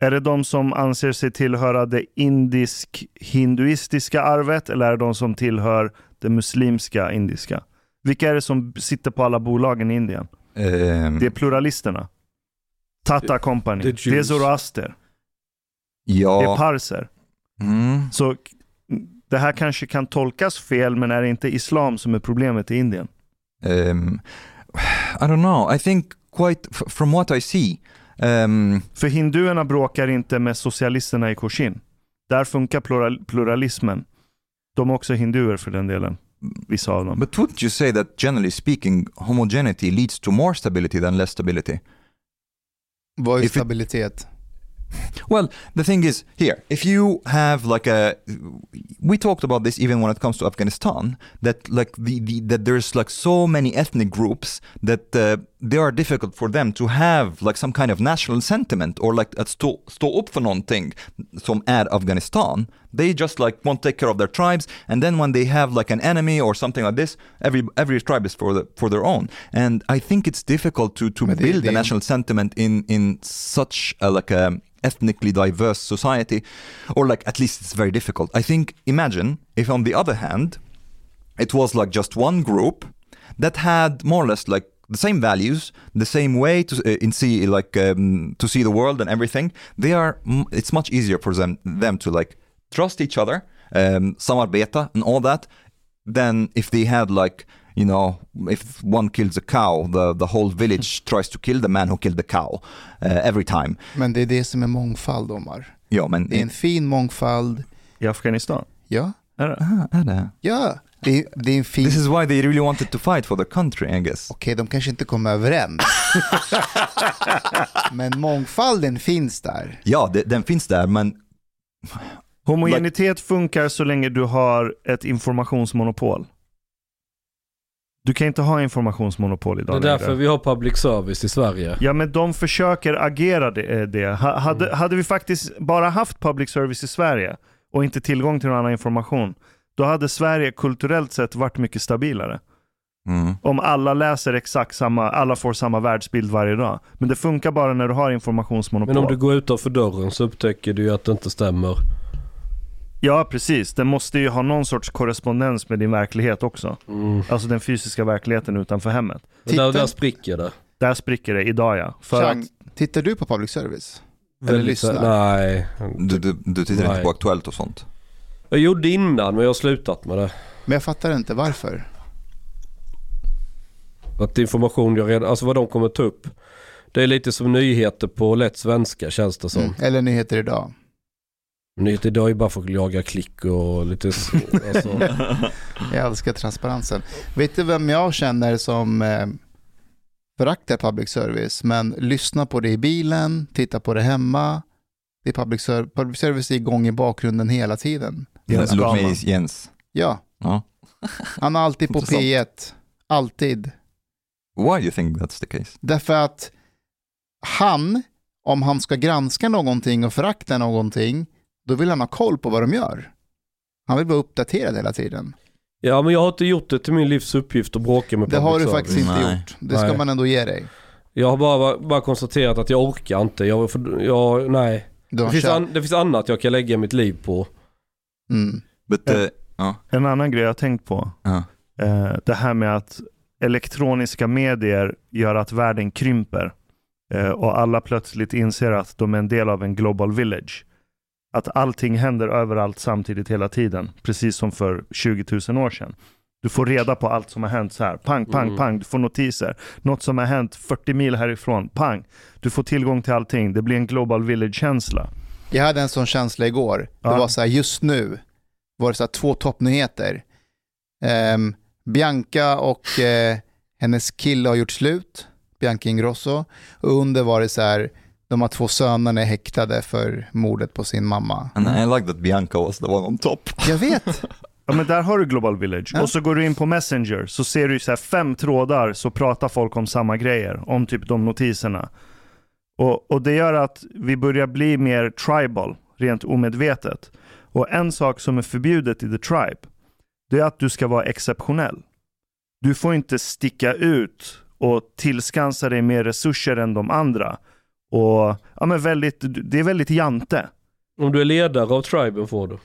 Är det de som anser sig tillhöra det indisk-hinduistiska arvet eller är det de som tillhör det muslimska indiska? Vilka är det som sitter på alla bolagen i Indien? um, Det är pluralisterna. Tata Company. det är Det är Jews. Zoroaster. Det är ja parser. mm, Så k- det här kanske kan tolkas fel, men är det inte islam som är problemet i Indien? Um, I don't know. I think quite from what I see. Um, För hinduerna bråkar inte med socialisterna i Cochin. Där funkar plural, pluralismen. De är också hinduer för den delen. Vissa av dem. but wouldn't you say that generally speaking, homogeneity leads to more stability than less stability? Vad är If it- stabilitet? Well, the thing is here, if you have like a, we talked about this even when it comes to Afghanistan, that like the, the that there's like so many ethnic groups that uh, they are difficult for them to have like some kind of national sentiment or like att stå, stå upp för någonting som är Afghanistan. They just like won't take care of their tribes, and then when they have like an enemy or something like this, every every tribe is for the, for their own. And I think it's difficult to to build det- a national sentiment in in such a, like a ethnically diverse society, or like at least it's very difficult. I think imagine if on the other hand, it was like just one group that had more or less like the same values, the same way to uh, in see like um, to see the world and everything. They are it's much easier for them them to like trust each other, um, samarbeta and all that, than if they had like you know if one kills a cow, the the whole village tries to kill the man who killed the cow uh, every time. Men det är det som är mångfald, Omar. Ja, men Det är en fin mångfald. I Afghanistan. Ja, Är det? ah, är det? ja. Det är, det är en fin... This is why they really wanted to fight for their country, I guess. Okej, de kanske inte kommer överens. Men mångfalden finns där. Ja, det, den finns där, men Homogenitet funkar så länge du har ett informationsmonopol. Du kan inte ha informationsmonopol Det idag är därför längre. vi har public service i Sverige. Ja, men de försöker agera det. eh, det. Ha- Hade, Mm. hade vi faktiskt bara haft public service i Sverige och inte tillgång till någon annan information, då hade Sverige kulturellt sett varit mycket stabilare. mm. Om alla läser exakt samma, alla får samma världsbild varje dag. Men det funkar bara när du har informationsmonopol. Men om du går utanför dörren så upptäcker du ju att det inte stämmer. Ja, precis. Det måste ju ha någon sorts korrespondens med din verklighet också. Mm. Alltså den fysiska verkligheten utanför hemmet. Men Där, Titta- där spricker det. Där spricker det idag ja. För Chang, att, tittar du på public service? Eller lyssnar? Nej. Du, du, du tittar inte Nej. på Aktuellt och sånt? Jag gjorde innan men jag har slutat med det. Men jag fattar inte varför. Att information jag redan, alltså vad de kommer ta upp. Det är lite som nyheter på lätt svenska känns det som. Mm. Eller nyheter idag. Nyheter idag är bara för att jaga klick och lite så, alltså. Jag älskar transparensen. Vet du vem jag känner som eh, föraktar public service, men lyssnar på det i bilen, tittar på det hemma. Det är public, ser- public service är igång i bakgrunden hela tiden. Jens Låt mig Jens. Ja, Ja. han är alltid på Intressant. P1. Alltid. Why do you think that's the case? Därför att han, om han ska granska någonting och förakta någonting, då vill han ha koll på vad de gör. Han vill vara uppdaterad hela tiden. Ja men jag har inte gjort det till min livs uppgift att bråka med Det har du service. faktiskt inte Nej. gjort. Det ska Nej. man ändå ge dig. Jag har bara, bara konstaterat att jag orkar inte. Jag, jag, nej. Det finns, an, det finns annat jag kan lägga mitt liv på. Mm. But, uh, en annan grej jag har tänkt på. Eh, det här med att elektroniska medier gör att världen krymper. Eh, och alla plötsligt inser att de är en del av en global village. Att allting händer överallt samtidigt hela tiden. Precis som för 20 000 år sedan. Du får reda på allt som har hänt så här. Pang, pang, Mm. pang. Du får notiser. Något som har hänt 40 mil härifrån. Pang. Du får tillgång till allting. Det blir en global village-känsla. Jag hade en sån känsla igår. Det Ja. var så här, just nu var det så här två toppnyheter. Ehm, Bianca och eh, hennes kille har gjort slut, Bianca Ingrosso. Och under var det så här, de har två sönerna är häktade för mordet på sin mamma. And I like that Bianca was the one on top. Jag vet. Ja men där har du Global Village. Ja. Och så går du in på Messenger så ser du så här fem trådar så pratar folk om samma grejer. Om typ de notiserna. Och, och det gör att vi börjar bli mer tribal, rent omedvetet. Och en sak som är förbjudet i The Tribe, det är att du ska vara exceptionell. Du får inte sticka ut och tillskansa dig mer resurser än de andra. Och ja, men väldigt, det är väldigt jante. Om du är ledare av triben får du.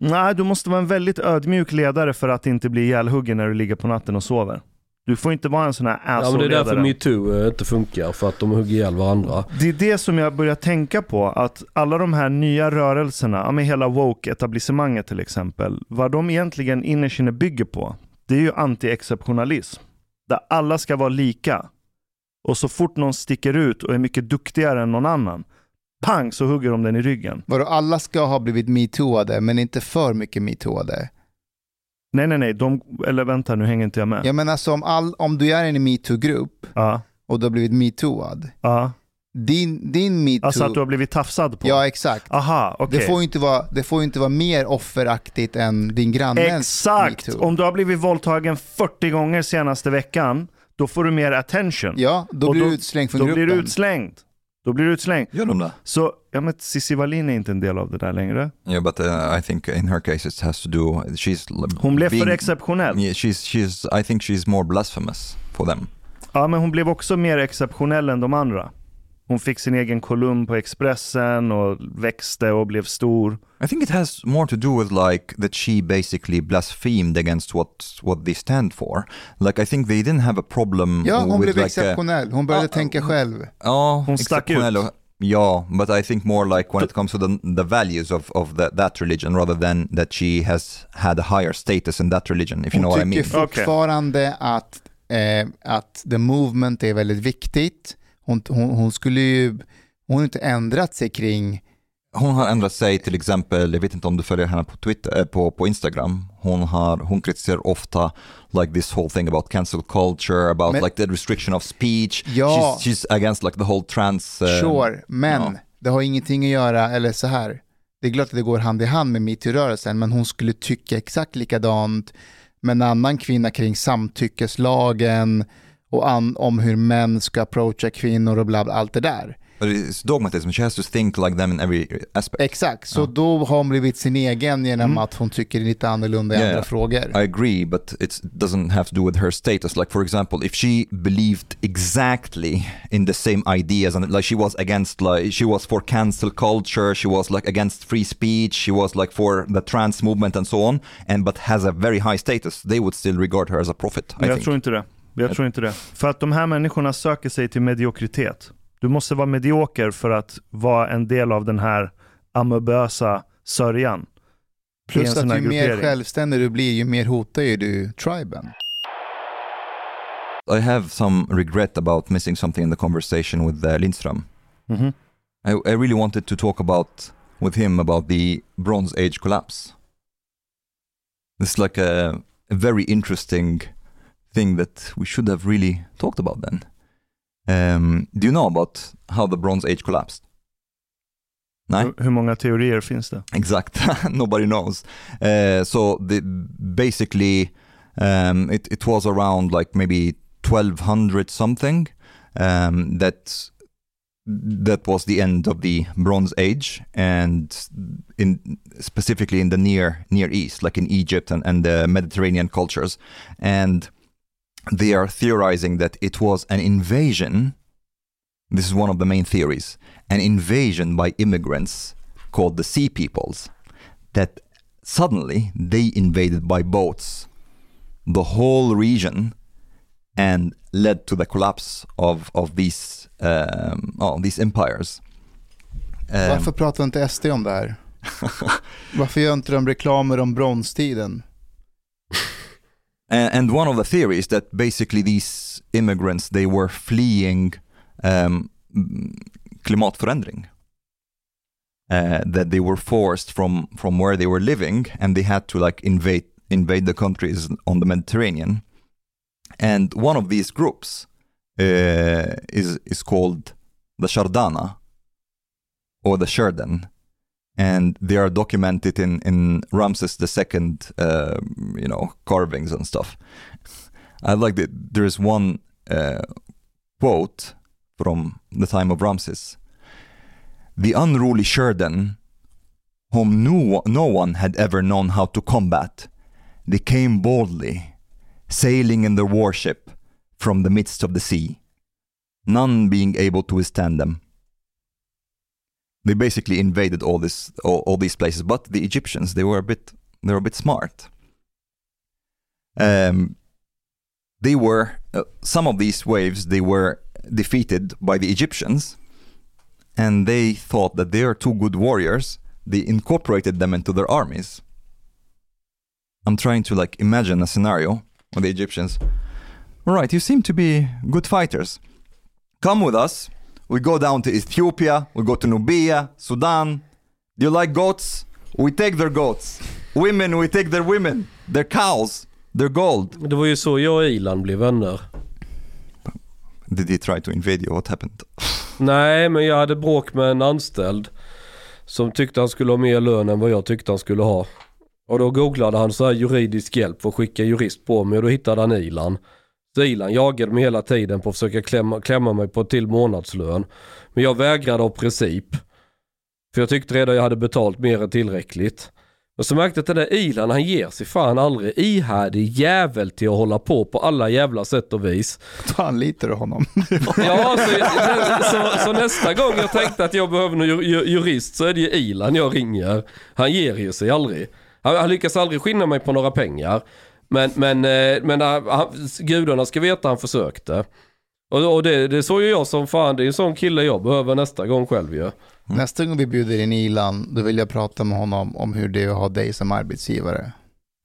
Nej, du måste vara en väldigt ödmjuk ledare för att inte bli ihjälhuggen när du ligger på natten och sover. Du får inte vara en sån här Ja, men det är därför metoo eh, inte funkar, för att de hugger ihjäl varandra. Det är det som jag börjar tänka på, att alla de här nya rörelserna, med hela woke-etablissemanget till exempel, vad de egentligen innerst inne bygger på, det är ju anti-exceptionalism. Där alla ska vara lika. Och så fort någon sticker ut och är mycket duktigare än någon annan, pang så hugger de den i ryggen. Vadå, alla ska ha blivit metooade, men inte för mycket metooade. Nej, nej, nej, de, eller vänta nu hänger inte jag med. Jag menar, alltså, om, all, om du är i en metoo-grupp Ja, och du har blivit metooad, ja. din, din metoo... Alltså att du har blivit tafsad på? Ja, exakt. Aha, okej. Det, får ju inte vara, det får inte vara mer offeraktigt än din grannes Exakt! metoo. Om du har blivit våldtagen 40 gånger senaste veckan, då får du mer attention. Ja, då blir då- du utslängd från då gruppen. blir du utslängd. Då blir du utslängd. Gör de det? Så, ja men Cissi Wallin är inte en del av det där längre. Yeah, but uh, I think in her case it has to do, she's... Hon blev being- för exceptionell. Yeah, she's, she's, I think she's more blasphemous for them. Ja, men hon blev också mer exceptionell än de andra. Hon fick sin egen kolumn på Expressen och växte och blev stor. I think it has more to do with like that she basically blasphemed against what what they stand for. Like I think they didn't have a problem Ja, hon with blev like exceptionell. Hon började Ja, tänka själv. Ja, Hon stack ut. Ja, but I think more like when it comes to the, the values of, of the, that religion rather than that she has had a higher status in that religion, if you know Hon what I tycker mean. Okej. fortfarande att, eh, att the movement är väldigt viktigt. Hon, hon, hon skulle ju, hon har inte ändrat sig kring, Hon har ändrat sig till exempel, jag vet inte om du följer henne på Twitter, eh, på, på Instagram. Hon, har, hon kritiserar ofta like this whole thing about cancel culture, about Men- like the restriction of speech. Ja. She's, she's against like the whole trans... eh, sure, men ja. det har ingenting att göra, eller så här, det är klart att det går hand i hand med metoo-rörelsen, men hon skulle tycka exakt likadant med en annan kvinna kring samtyckeslagen och an, om hur män ska approacha kvinnor och bla bla, allt det där. Dogmatism, she has to think like them in every aspect. Exakt, så då har hon blivit sin egen genom Mm. att hon tycker lite annorlunda i Yeah, andra frågor. I agree, but it doesn't have to do with her status. Like, for example, if she believed exactly in the same ideas and like she was against, like, she was for cancel culture, she was like against free speech, she was like for the trans movement and so on, and but has a very high status, they would still regard her as a prophet. I Men jag think. tror inte det. Jag tror inte det. För att de här människorna söker sig till mediokritet. Du måste vara medioker för att vara en del av den här amöbösa sörjan. Plus att ju mer självständig du blir, ju mer hotar ju du triben. I have some regret about missing something in the conversation with uh, Lindström. Mhm. I, I really wanted to talk about with him about the Bronze Age collapse. It's like a, a very interesting thing that we should have really talked about then. Um, do you know about how the Bronze Age collapsed? No, Hur- många teorier finns det? exact. Nobody knows. Uh, so the, basically, um, it, it was around like maybe 1200 something um, that that was the end of the Bronze Age, and in specifically in the near Near East, like in Egypt and, and the Mediterranean cultures, and they are theorizing that it was an invasion. This is one of the main theories: an invasion by immigrants called the Sea Peoples, that suddenly they invaded by boats the whole region and led to the collapse of of these um, oh, these empires. Um, Varför pratar inte SD om det här? Varför gör inte de reklamer om bronstiden? And, and one of the theories that basically these immigrants they were fleeing um, klimatförändring. Uh, that they were forced from from where they were living and they had to like invade invade the countries on the Mediterranean. And one of these groups uh, is is called the Shardana or the Sherdan, and they are documented in in Ramses II, uh, you know, carvings and stuff. I like that. There is one uh, quote from the time of Ramses. The unruly Sherdan, whom no, no one had ever known how to combat, they came boldly, sailing in their warship from the midst of the sea, none being able to withstand them. They basically invaded all this, all, all these places, but the Egyptians they were a bit, they were a bit smart. Um, they were uh, some of these waves they were defeated by the Egyptians, and they thought that they are two good warriors. They incorporated them into their armies. I'm trying to like imagine a scenario with the Egyptians. All right, you seem to be good fighters. Come with us. We go down to Ethiopia. We go to Nubia, Sudan. Do you like goats? We take their goats. Women, we take their women. Their cows. Their gold. Det var ju så jag och Ilan blev vänner. Did he try to invade you? What happened? Nej, men jag hade bråk med en anställd som tyckte han skulle ha mer lön än vad jag tyckte han skulle ha. Och då googlade han så här juridisk hjälp för att skicka jurist på mig och då hittade han Ilan. Så Ilan jagade mig hela tiden på att försöka klämma, klämma mig på till månadslön. Men jag vägrade av princip. För jag tyckte redan jag hade betalt mer än tillräckligt. Och så märkte jag att den där Ilan han ger sig fan aldrig. Ihärdig jävel till att hålla på på alla jävla sätt och vis. Då anlitar du honom. Ja, så, så, så nästa gång jag tänkte att jag behöver någon ju- ju- jurist så är det ju Ilan jag ringer. Han ger ju sig aldrig. Han, han lyckas aldrig skinna mig på några pengar. Men, men, eh, men eh, han, gudarna ska veta han försökte. Och, och det, det såg ju jag som fan, det är en sån kille jag behöver nästa gång själv ju. Nästa gång vi bjuder in Ilan, då vill jag prata med honom om hur det är att ha dig som arbetsgivare.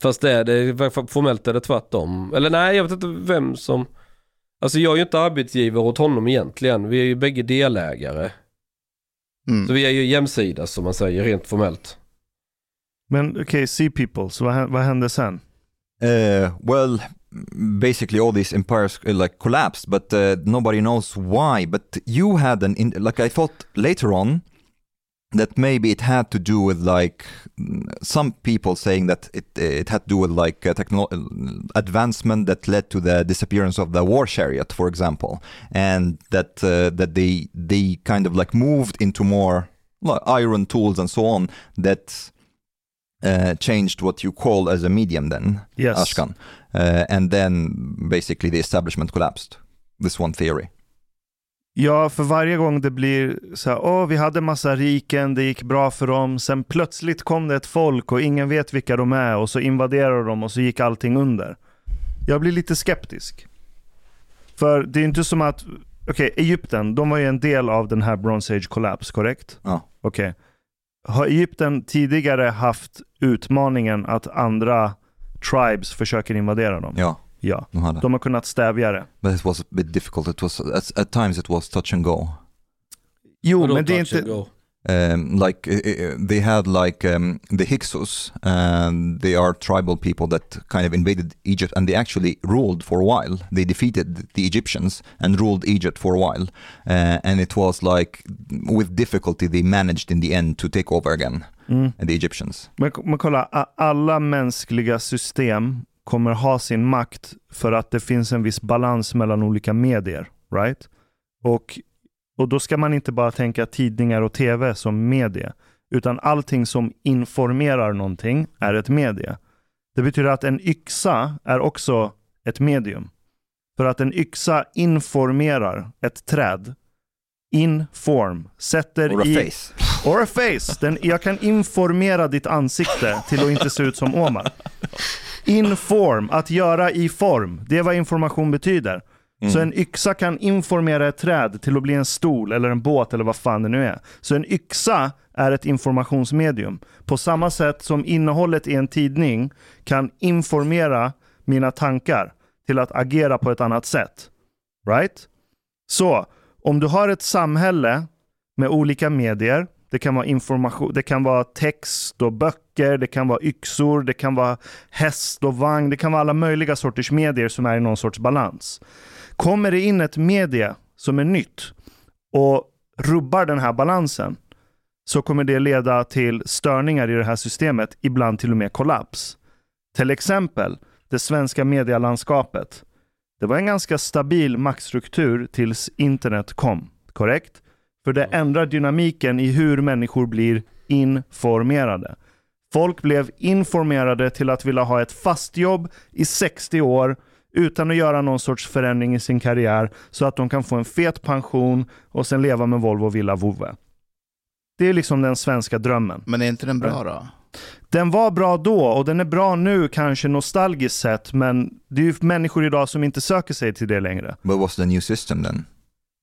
Fast det är det, formellt är det tvärtom. Eller nej, jag vet inte vem som... Alltså jag är ju inte arbetsgivare åt honom egentligen. Vi är ju bägge delägare. Mm. Så vi är ju jämsides som man säger rent formellt. Men okej, Sea People, så vad, vad hände sen? Uh, well, basically all these empires uh, like collapsed, but uh, nobody knows why. But you had an in- like I thought later on that maybe it had to do with like some people saying that it it had to do with like techno- advancement that led to the disappearance of the war chariot, for example, and that uh, that they they kind of like moved into more like, iron tools and so on that uh, changed what you call as a medium then Yes. Ashkan. Uh, and then basically the establishment collapsed. This one theory. Ja, för varje gång det blir så här, åh, vi hade massa riken, det gick bra för dem, sen plötsligt kom det ett folk och ingen vet vilka de är och så invaderar de och så gick allting under. Jag blir lite skeptisk. För det är inte som att, okej, Egypten, de var ju en del av den här Bronze Age Collapse, korrekt? Ja. Okej. Har Egypten tidigare haft utmaningen att andra tribes försöker invadera dem? Yeah, Ja. de hade. De har kunnat stävja det. But it was a bit difficult. It was at, at times it was touch and go. Jo, men det är inte... go? Um, like uh, they had like um, the Hyksos, and they are tribal people that kind of invaded Egypt, and they actually ruled for a while. They defeated the Egyptians and ruled Egypt for a while, uh, and it was like with difficulty they managed in the end to take over again, Mm. the Egyptians. Men, men kolla, alla mänskliga system kommer ha sin makt för att det finns en viss balans mellan olika medier. Right? Och, och då ska man inte bara tänka tidningar och tv som medie, utan allting som informerar någonting är ett medie. Det betyder att en yxa är också ett medium. För att en yxa informerar ett träd. Inform. Sätter Or a i... face. Or a face. Den, jag kan informera ditt ansikte till att inte se ut som Omar. Inform, att göra i form. Det är vad information betyder. Mm. Så en yxa kan informera ett träd till att bli en stol eller en båt eller vad fan det nu är. Så en yxa är ett informationsmedium. På samma sätt som innehållet i en tidning kan informera mina tankar till att agera på ett annat sätt. Right? Så, om du har ett samhälle med olika medier, det kan vara information, det kan vara text och böcker, det kan vara yxor, det kan vara häst och vagn, det kan vara alla möjliga sorters medier som är i någon sorts balans. Kommer det in ett medie som är nytt och rubbar den här balansen så kommer det leda till störningar i det här systemet, ibland till och med kollaps. Till exempel det svenska medielandskapet. Det var en ganska stabil maktstruktur tills internet kom, korrekt? För det ändrar dynamiken i hur människor blir informerade. Folk blev informerade till att vilja ha ett fast jobb i 60 år utan att göra någon sorts förändring i sin karriär så att de kan få en fet pension och sen leva med Volvo Villa Vove. Det är liksom den svenska drömmen. Men är inte den bra då? Den var bra då och den är bra nu kanske nostalgiskt sett men det är ju människor idag som inte söker sig till det längre. But what's the new system then?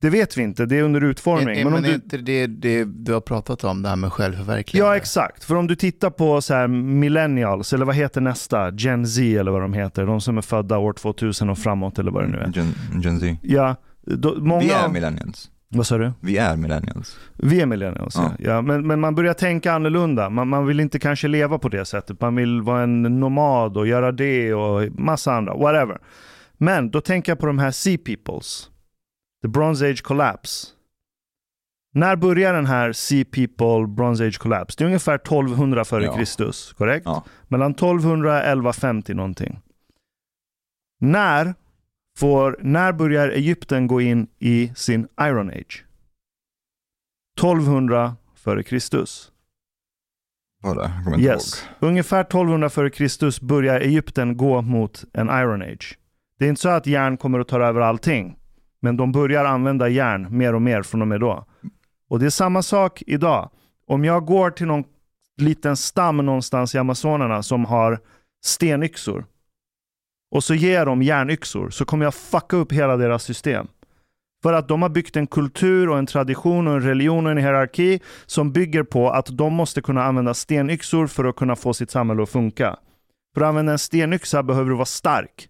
Det vet vi inte, det är under utformning. Är, är, men om men är du... inte det, det du har pratat om, det här med självförverkligande? Ja exakt, för om du tittar på så här millennials, eller vad heter nästa? Gen Z eller vad de heter, de som är födda år 2000 och framåt eller vad det nu är. Gen, Gen Z. Ja, då, många... Vi är millennials. Vad sa du? Vi är millennials. Vi är millennials, ja. Ja. ja men, men man börjar tänka annorlunda. Man, man vill inte kanske leva på det sättet. Man vill vara en nomad och göra det och massa andra, whatever. Men då tänker jag på de här Sea Peoples. The Bronze Age Collapse. När börjar den här Sea People Bronze Age Collapse? Det är ungefär 1200 före Ja. Kristus, korrekt? Ja. Mellan 1200 och 1150 någonting. När, får, när börjar Egypten gå in i sin Iron Age? 1200 före Kristus. Var det? Jag kommer inte Yes. Ungefär 1200 före Kristus börjar Egypten gå mot en Iron Age. Det är inte så att järn kommer att ta över allting. Men de börjar använda järn mer och mer från och med då. Och det är samma sak idag. Om jag går till någon liten stam någonstans i Amazonerna som har stenyxor och så ger de järnyxor så kommer jag fucka upp hela deras system. För att de har byggt en kultur och en tradition och en religion och en hierarki som bygger på att de måste kunna använda stenyxor för att kunna få sitt samhälle att funka. För att använda en stenyxa behöver du vara stark.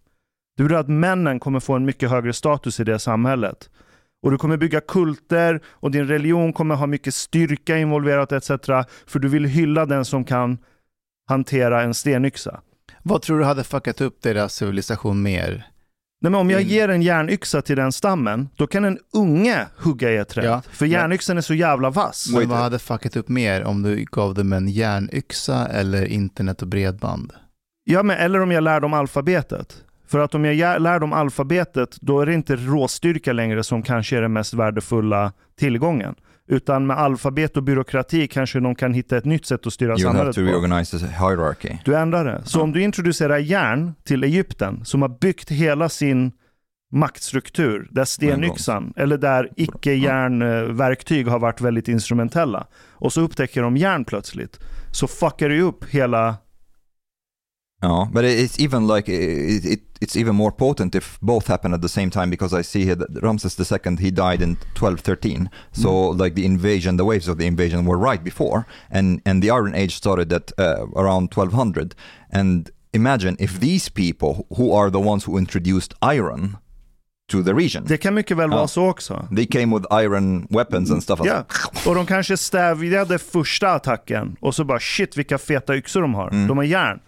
Det betyder att männen kommer få en mycket högre status i det samhället. Och du kommer bygga kulter och din religion kommer ha mycket styrka involverat etc. För du vill hylla den som kan hantera en stenyxa. Vad tror du hade fuckat upp deras civilisation mer? Nej, men om jag Mm. ger en järnyxa till den stammen, då kan en unge hugga i ett träd. Ja, för järnyxan är så jävla vass. Men vad hade fuckat upp mer om du gav dem en järnyxa eller internet och bredband? Ja, men eller om jag lär dem alfabetet. För att om jag lär dem alfabetet, då är det inte råstyrka längre som kanske är den mest värdefulla tillgången. Utan med alfabet och byråkrati kanske de kan hitta ett nytt sätt att styra You will have samhället to på. reorganize the hierarchy. Du ändrar det. Så om du introducerar järn till Egypten, som har byggt hela sin maktstruktur, där stenyxan, eller där icke-järnverktyg har varit väldigt instrumentella, och så upptäcker de järn plötsligt, så fuckar ju upp hela... Ja, but it's even like it, it, it's even more potent if both happen at the same time because I see here that Ramses II he died in 1213. So like the invasion, the waves of the invasion were right before, and and the Iron Age started at uh, around 1200. And imagine if these people who are the ones who introduced iron to the region, Det kan mycket väl vara så också. they came with iron weapons and stuff. Ja, och de kanske stävjade första attacken och så bara shit vilka feta yxor de har. Mm. De har järn.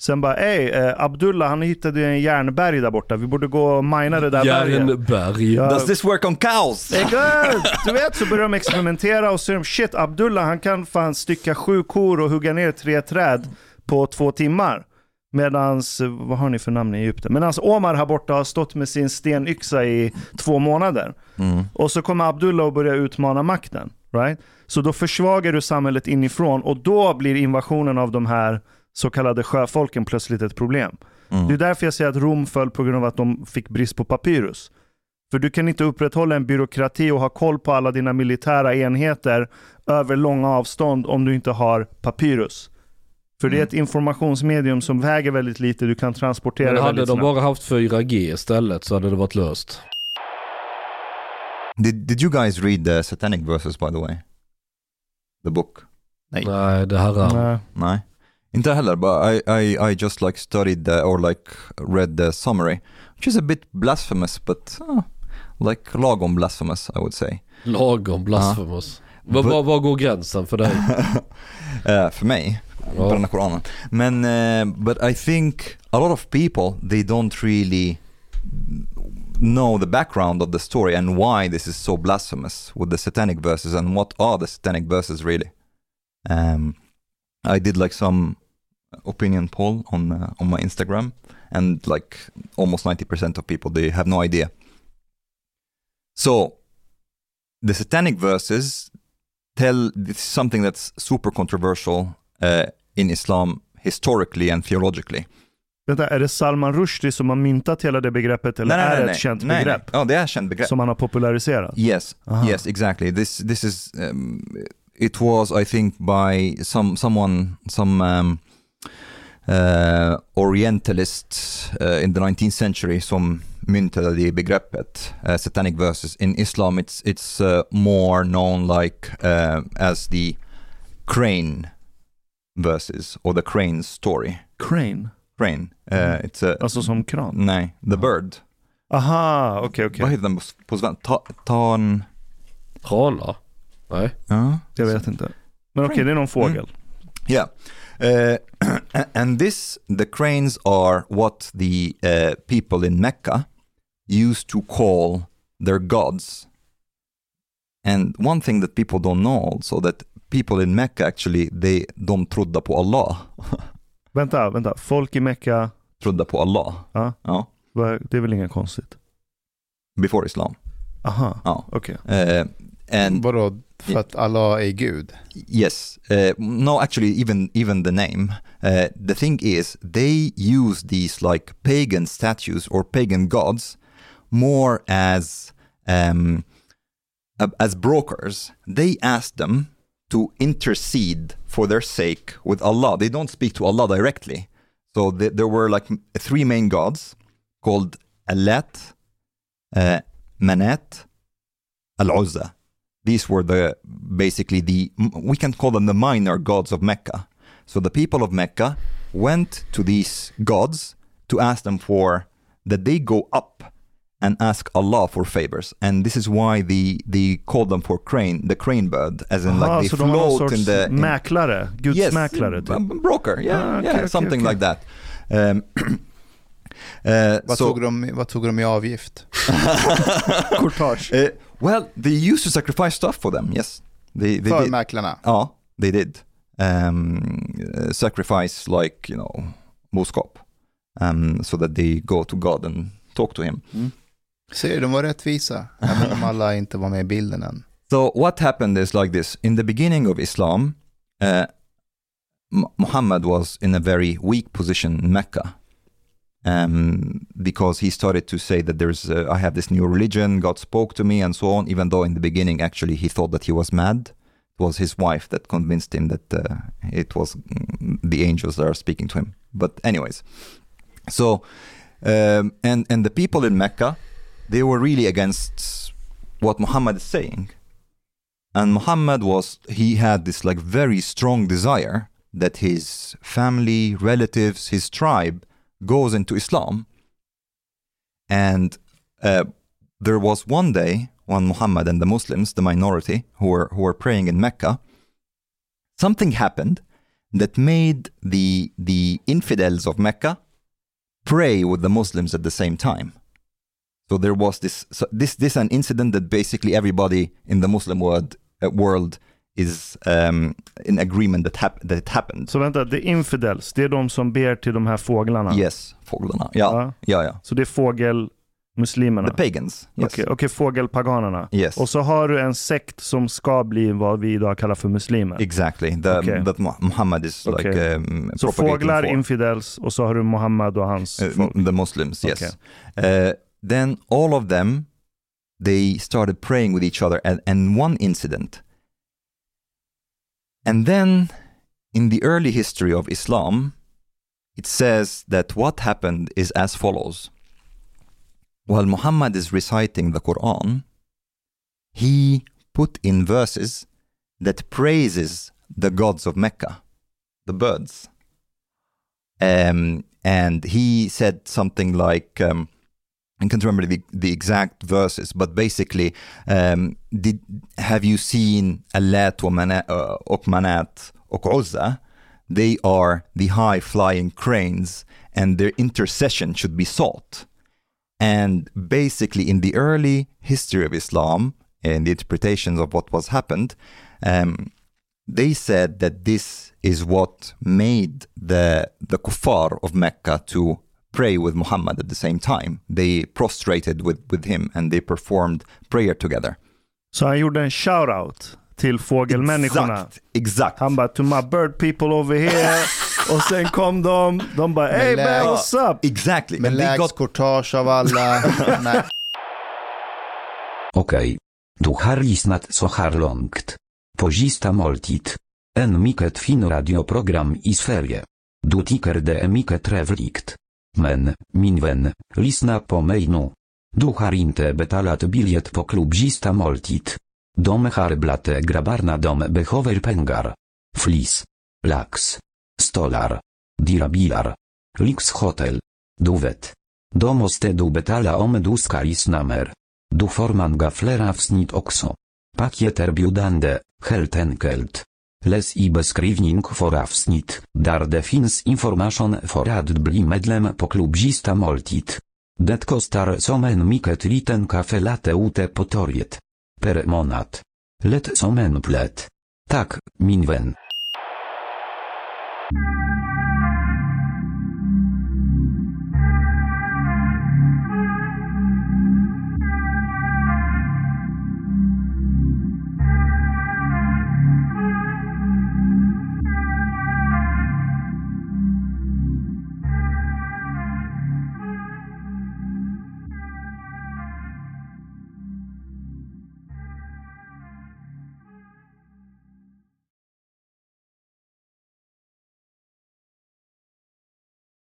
Sen bara ey, eh, Abdullah han hittade en järnberg där borta. Vi borde gå och mina det där. Järnberg. Ja. Does this work on cows? Exakt! Du vet, så börjar de experimentera och så är de shit, Abdullah han kan fan stycka sju kor och hugga ner tre träd på två timmar. Medans, vad har ni för namn i Egypten? Medans Omar här borta har stått med sin stenyxa i två månader. Mm. Och så kommer Abdullah och börjar utmana makten. Right? Så då försvagar du samhället inifrån och då blir invasionen av de här så kallade sjöfolken plötsligt ett problem. Mm. Det är därför jag säger att Rom föll på grund av att de fick brist på papyrus. För du kan inte upprätthålla en byråkrati och ha koll på alla dina militära enheter över långa avstånd om du inte har papyrus. För det är Mm. ett informationsmedium som väger väldigt lite, du kan transportera Men hade de snabbt. bara haft 4G istället så hade det varit löst. Did Did you guys read the Satanic verses by the way? The book? Nej. Nej, det här är... Nej. No. Inte heller, but I, I, I just like studied the, or like read the summary, which is a bit blasphemous, but uh, like lagom blasphemous, I would say. Lagom blasphemous. Var, var, var går gränsen för dig? Eh, för mig, Ja. bränna Koranen. Men, eh, but I think a lot of people, they don't really know the background of the story and why this is so blasphemous with the satanic verses and what are the satanic verses really. Um, I did like some opinion poll on uh, on my Instagram and like almost 90% of people they have no idea. So the satanic verses tell this is something that's super controversial uh, in Islam historically and theologically. Vänta, är det Salman Rushdie som har myntat hela det begreppet eller är det ett känt nej, begrepp Nej. Ja, det är ett känt begrepp. som han har populariserat? Yes, Aha. yes, exactly. This this is um, it was I think by some someone some um, uh, orientalist uh, in the 19th century som myntade det begreppet uh, satanic verses. In Islam, it's it's uh, more known like uh, as the crane verses or the crane story. Crane? Crane. Uh, it's a Alltså som kran? nej, the bird. Aha, okej okej. Vad heter den på, på svenska? Tan... Trana? Nej. Ja. Jag vet inte. Men okej, det är någon fågel. Yeah. Uh, and this, the cranes are what the uh, people in Mecca used to call their gods. And one thing that people don't know also that people in Mecca actually, they, de trodde på Allah. Vänta, vänta. Folk i Mecka, Trodde på Allah. Ja. Ja. det är väl inget konstigt? Before Islam. Aha, Ja. okej. Uh, and Vadå, för att Allah är Gud? Yes. Uh, no, actually, even even the name. Uh, the thing is, they use these like pagan statues or pagan gods more as um, as brokers. They ask them to intercede for their sake with Allah. They don't speak to Allah directly. So th- there were like three main gods called Allat, uh, Manat, Al-Uzza these were the basically the we can call them the minor gods of Mecca. So the people of Mecca went to these gods to ask them for that they go up and ask Allah for favors, and this is why the they call them for crane, the crane bird, as in Aha, like så they de var någon float sorts in the in- mäklare? Gudsmäklare typ? a broker, yeah, Ah, okay, yeah, okay, something okay. like that. Um, uh, Vad, so- tog de, vad tog de i avgift? Courtage. Well, they used to sacrifice stuff for them. Yes, they, they För did. mäklarna? Ja, they did. Um, sacrifice like, you know, boskap. Um, so that they go to God and talk to him. Ser du, de var rättvisa. Även om alla inte var med i bilden än. So what happened is like this. In the beginning of Islam, uh, Muhammad was in a very weak position in Mecca. Um, because he started to say that there's, uh, I have this new religion, God spoke to me and so on, even though in the beginning actually he thought that he was mad. It was his wife that convinced him that uh, it was mm, the angels that are speaking to him. But anyways, so, um, and, and the people in Mecca, they were really against what Muhammad is saying and Muhammad was he had this like very strong desire that his family relatives his tribe goes into islam. And uh, there was one day when muhammad and the muslims the minority who were who were praying in mecca something happened that made the the infidels of mecca pray with the muslims at the same time. So there was this so this this an incident that basically everybody in the Muslim world uh, world is um, in agreement that hap- that it happened. Så vänta, the infidels, det är de som ber till de här fåglarna? Yes, fåglarna. Ja, Ja. ja, ja. Så det är fågelmuslimerna? The pagans. Yes. Okej, okej, fågelpaganerna. Yes. Och så har du en sekt som ska bli vad vi idag kallar för muslimer. Exactly. The, Okay. That Mu- Muhammad is like Okay. um, Så fåglar, for. infidels och så har du Muhammad och hans Uh, folk. the Muslims, yes. Uh, then all of them, they started praying with each other, and, and one incident. And then, in the early history of Islam, it says that what happened is as follows. While Muhammad is reciting the Quran, he put in verses that praises the gods of Mecca, the birds. Um, and he said something like, um, I can't remember the, the exact verses, but basically, um, did, have you seen Mana- uh, Manat och Uzza? They are the high flying cranes and their intercession should be sought. And basically, in the early history of Islam and the interpretations of what was happened, um, they said that this is what made the the kuffar of Mecca to pray with Muhammad at the same time. They prostrated with, with him and they performed prayer together. Så han gjorde en shout-out till fågelmänniskorna. Exakt, exakt. Han bara to my bird people over here. och sen kom de, de bara hey man what's up? Exactly. Med lägst got courtage av alla. Okej. Du har lyssnat så här långt. På sista måltid. En mycket fin radioprogram i Sverige. Du tycker det är mycket trevligt. Men, min vän, lyssna på mig nu. Du har inte betalat biljett på klubzista moltit. måltid. De har dom grabbarna de behöver pengar. Flis. Lax. Stolar. Dirabilar. Lyxhotel. Du vet. Då måste du betala om du ska lyssna mer. Du får många fler avsnitt också. Paket erbjudande, Les. Läs i beskrivning för avsnitt, där det finns information för att bli medlem på klubb moltit. måltid. Det kostar som en mycket liten kafe late ute på torget. Per månad. Lätt som en plätt. Tack, min vän.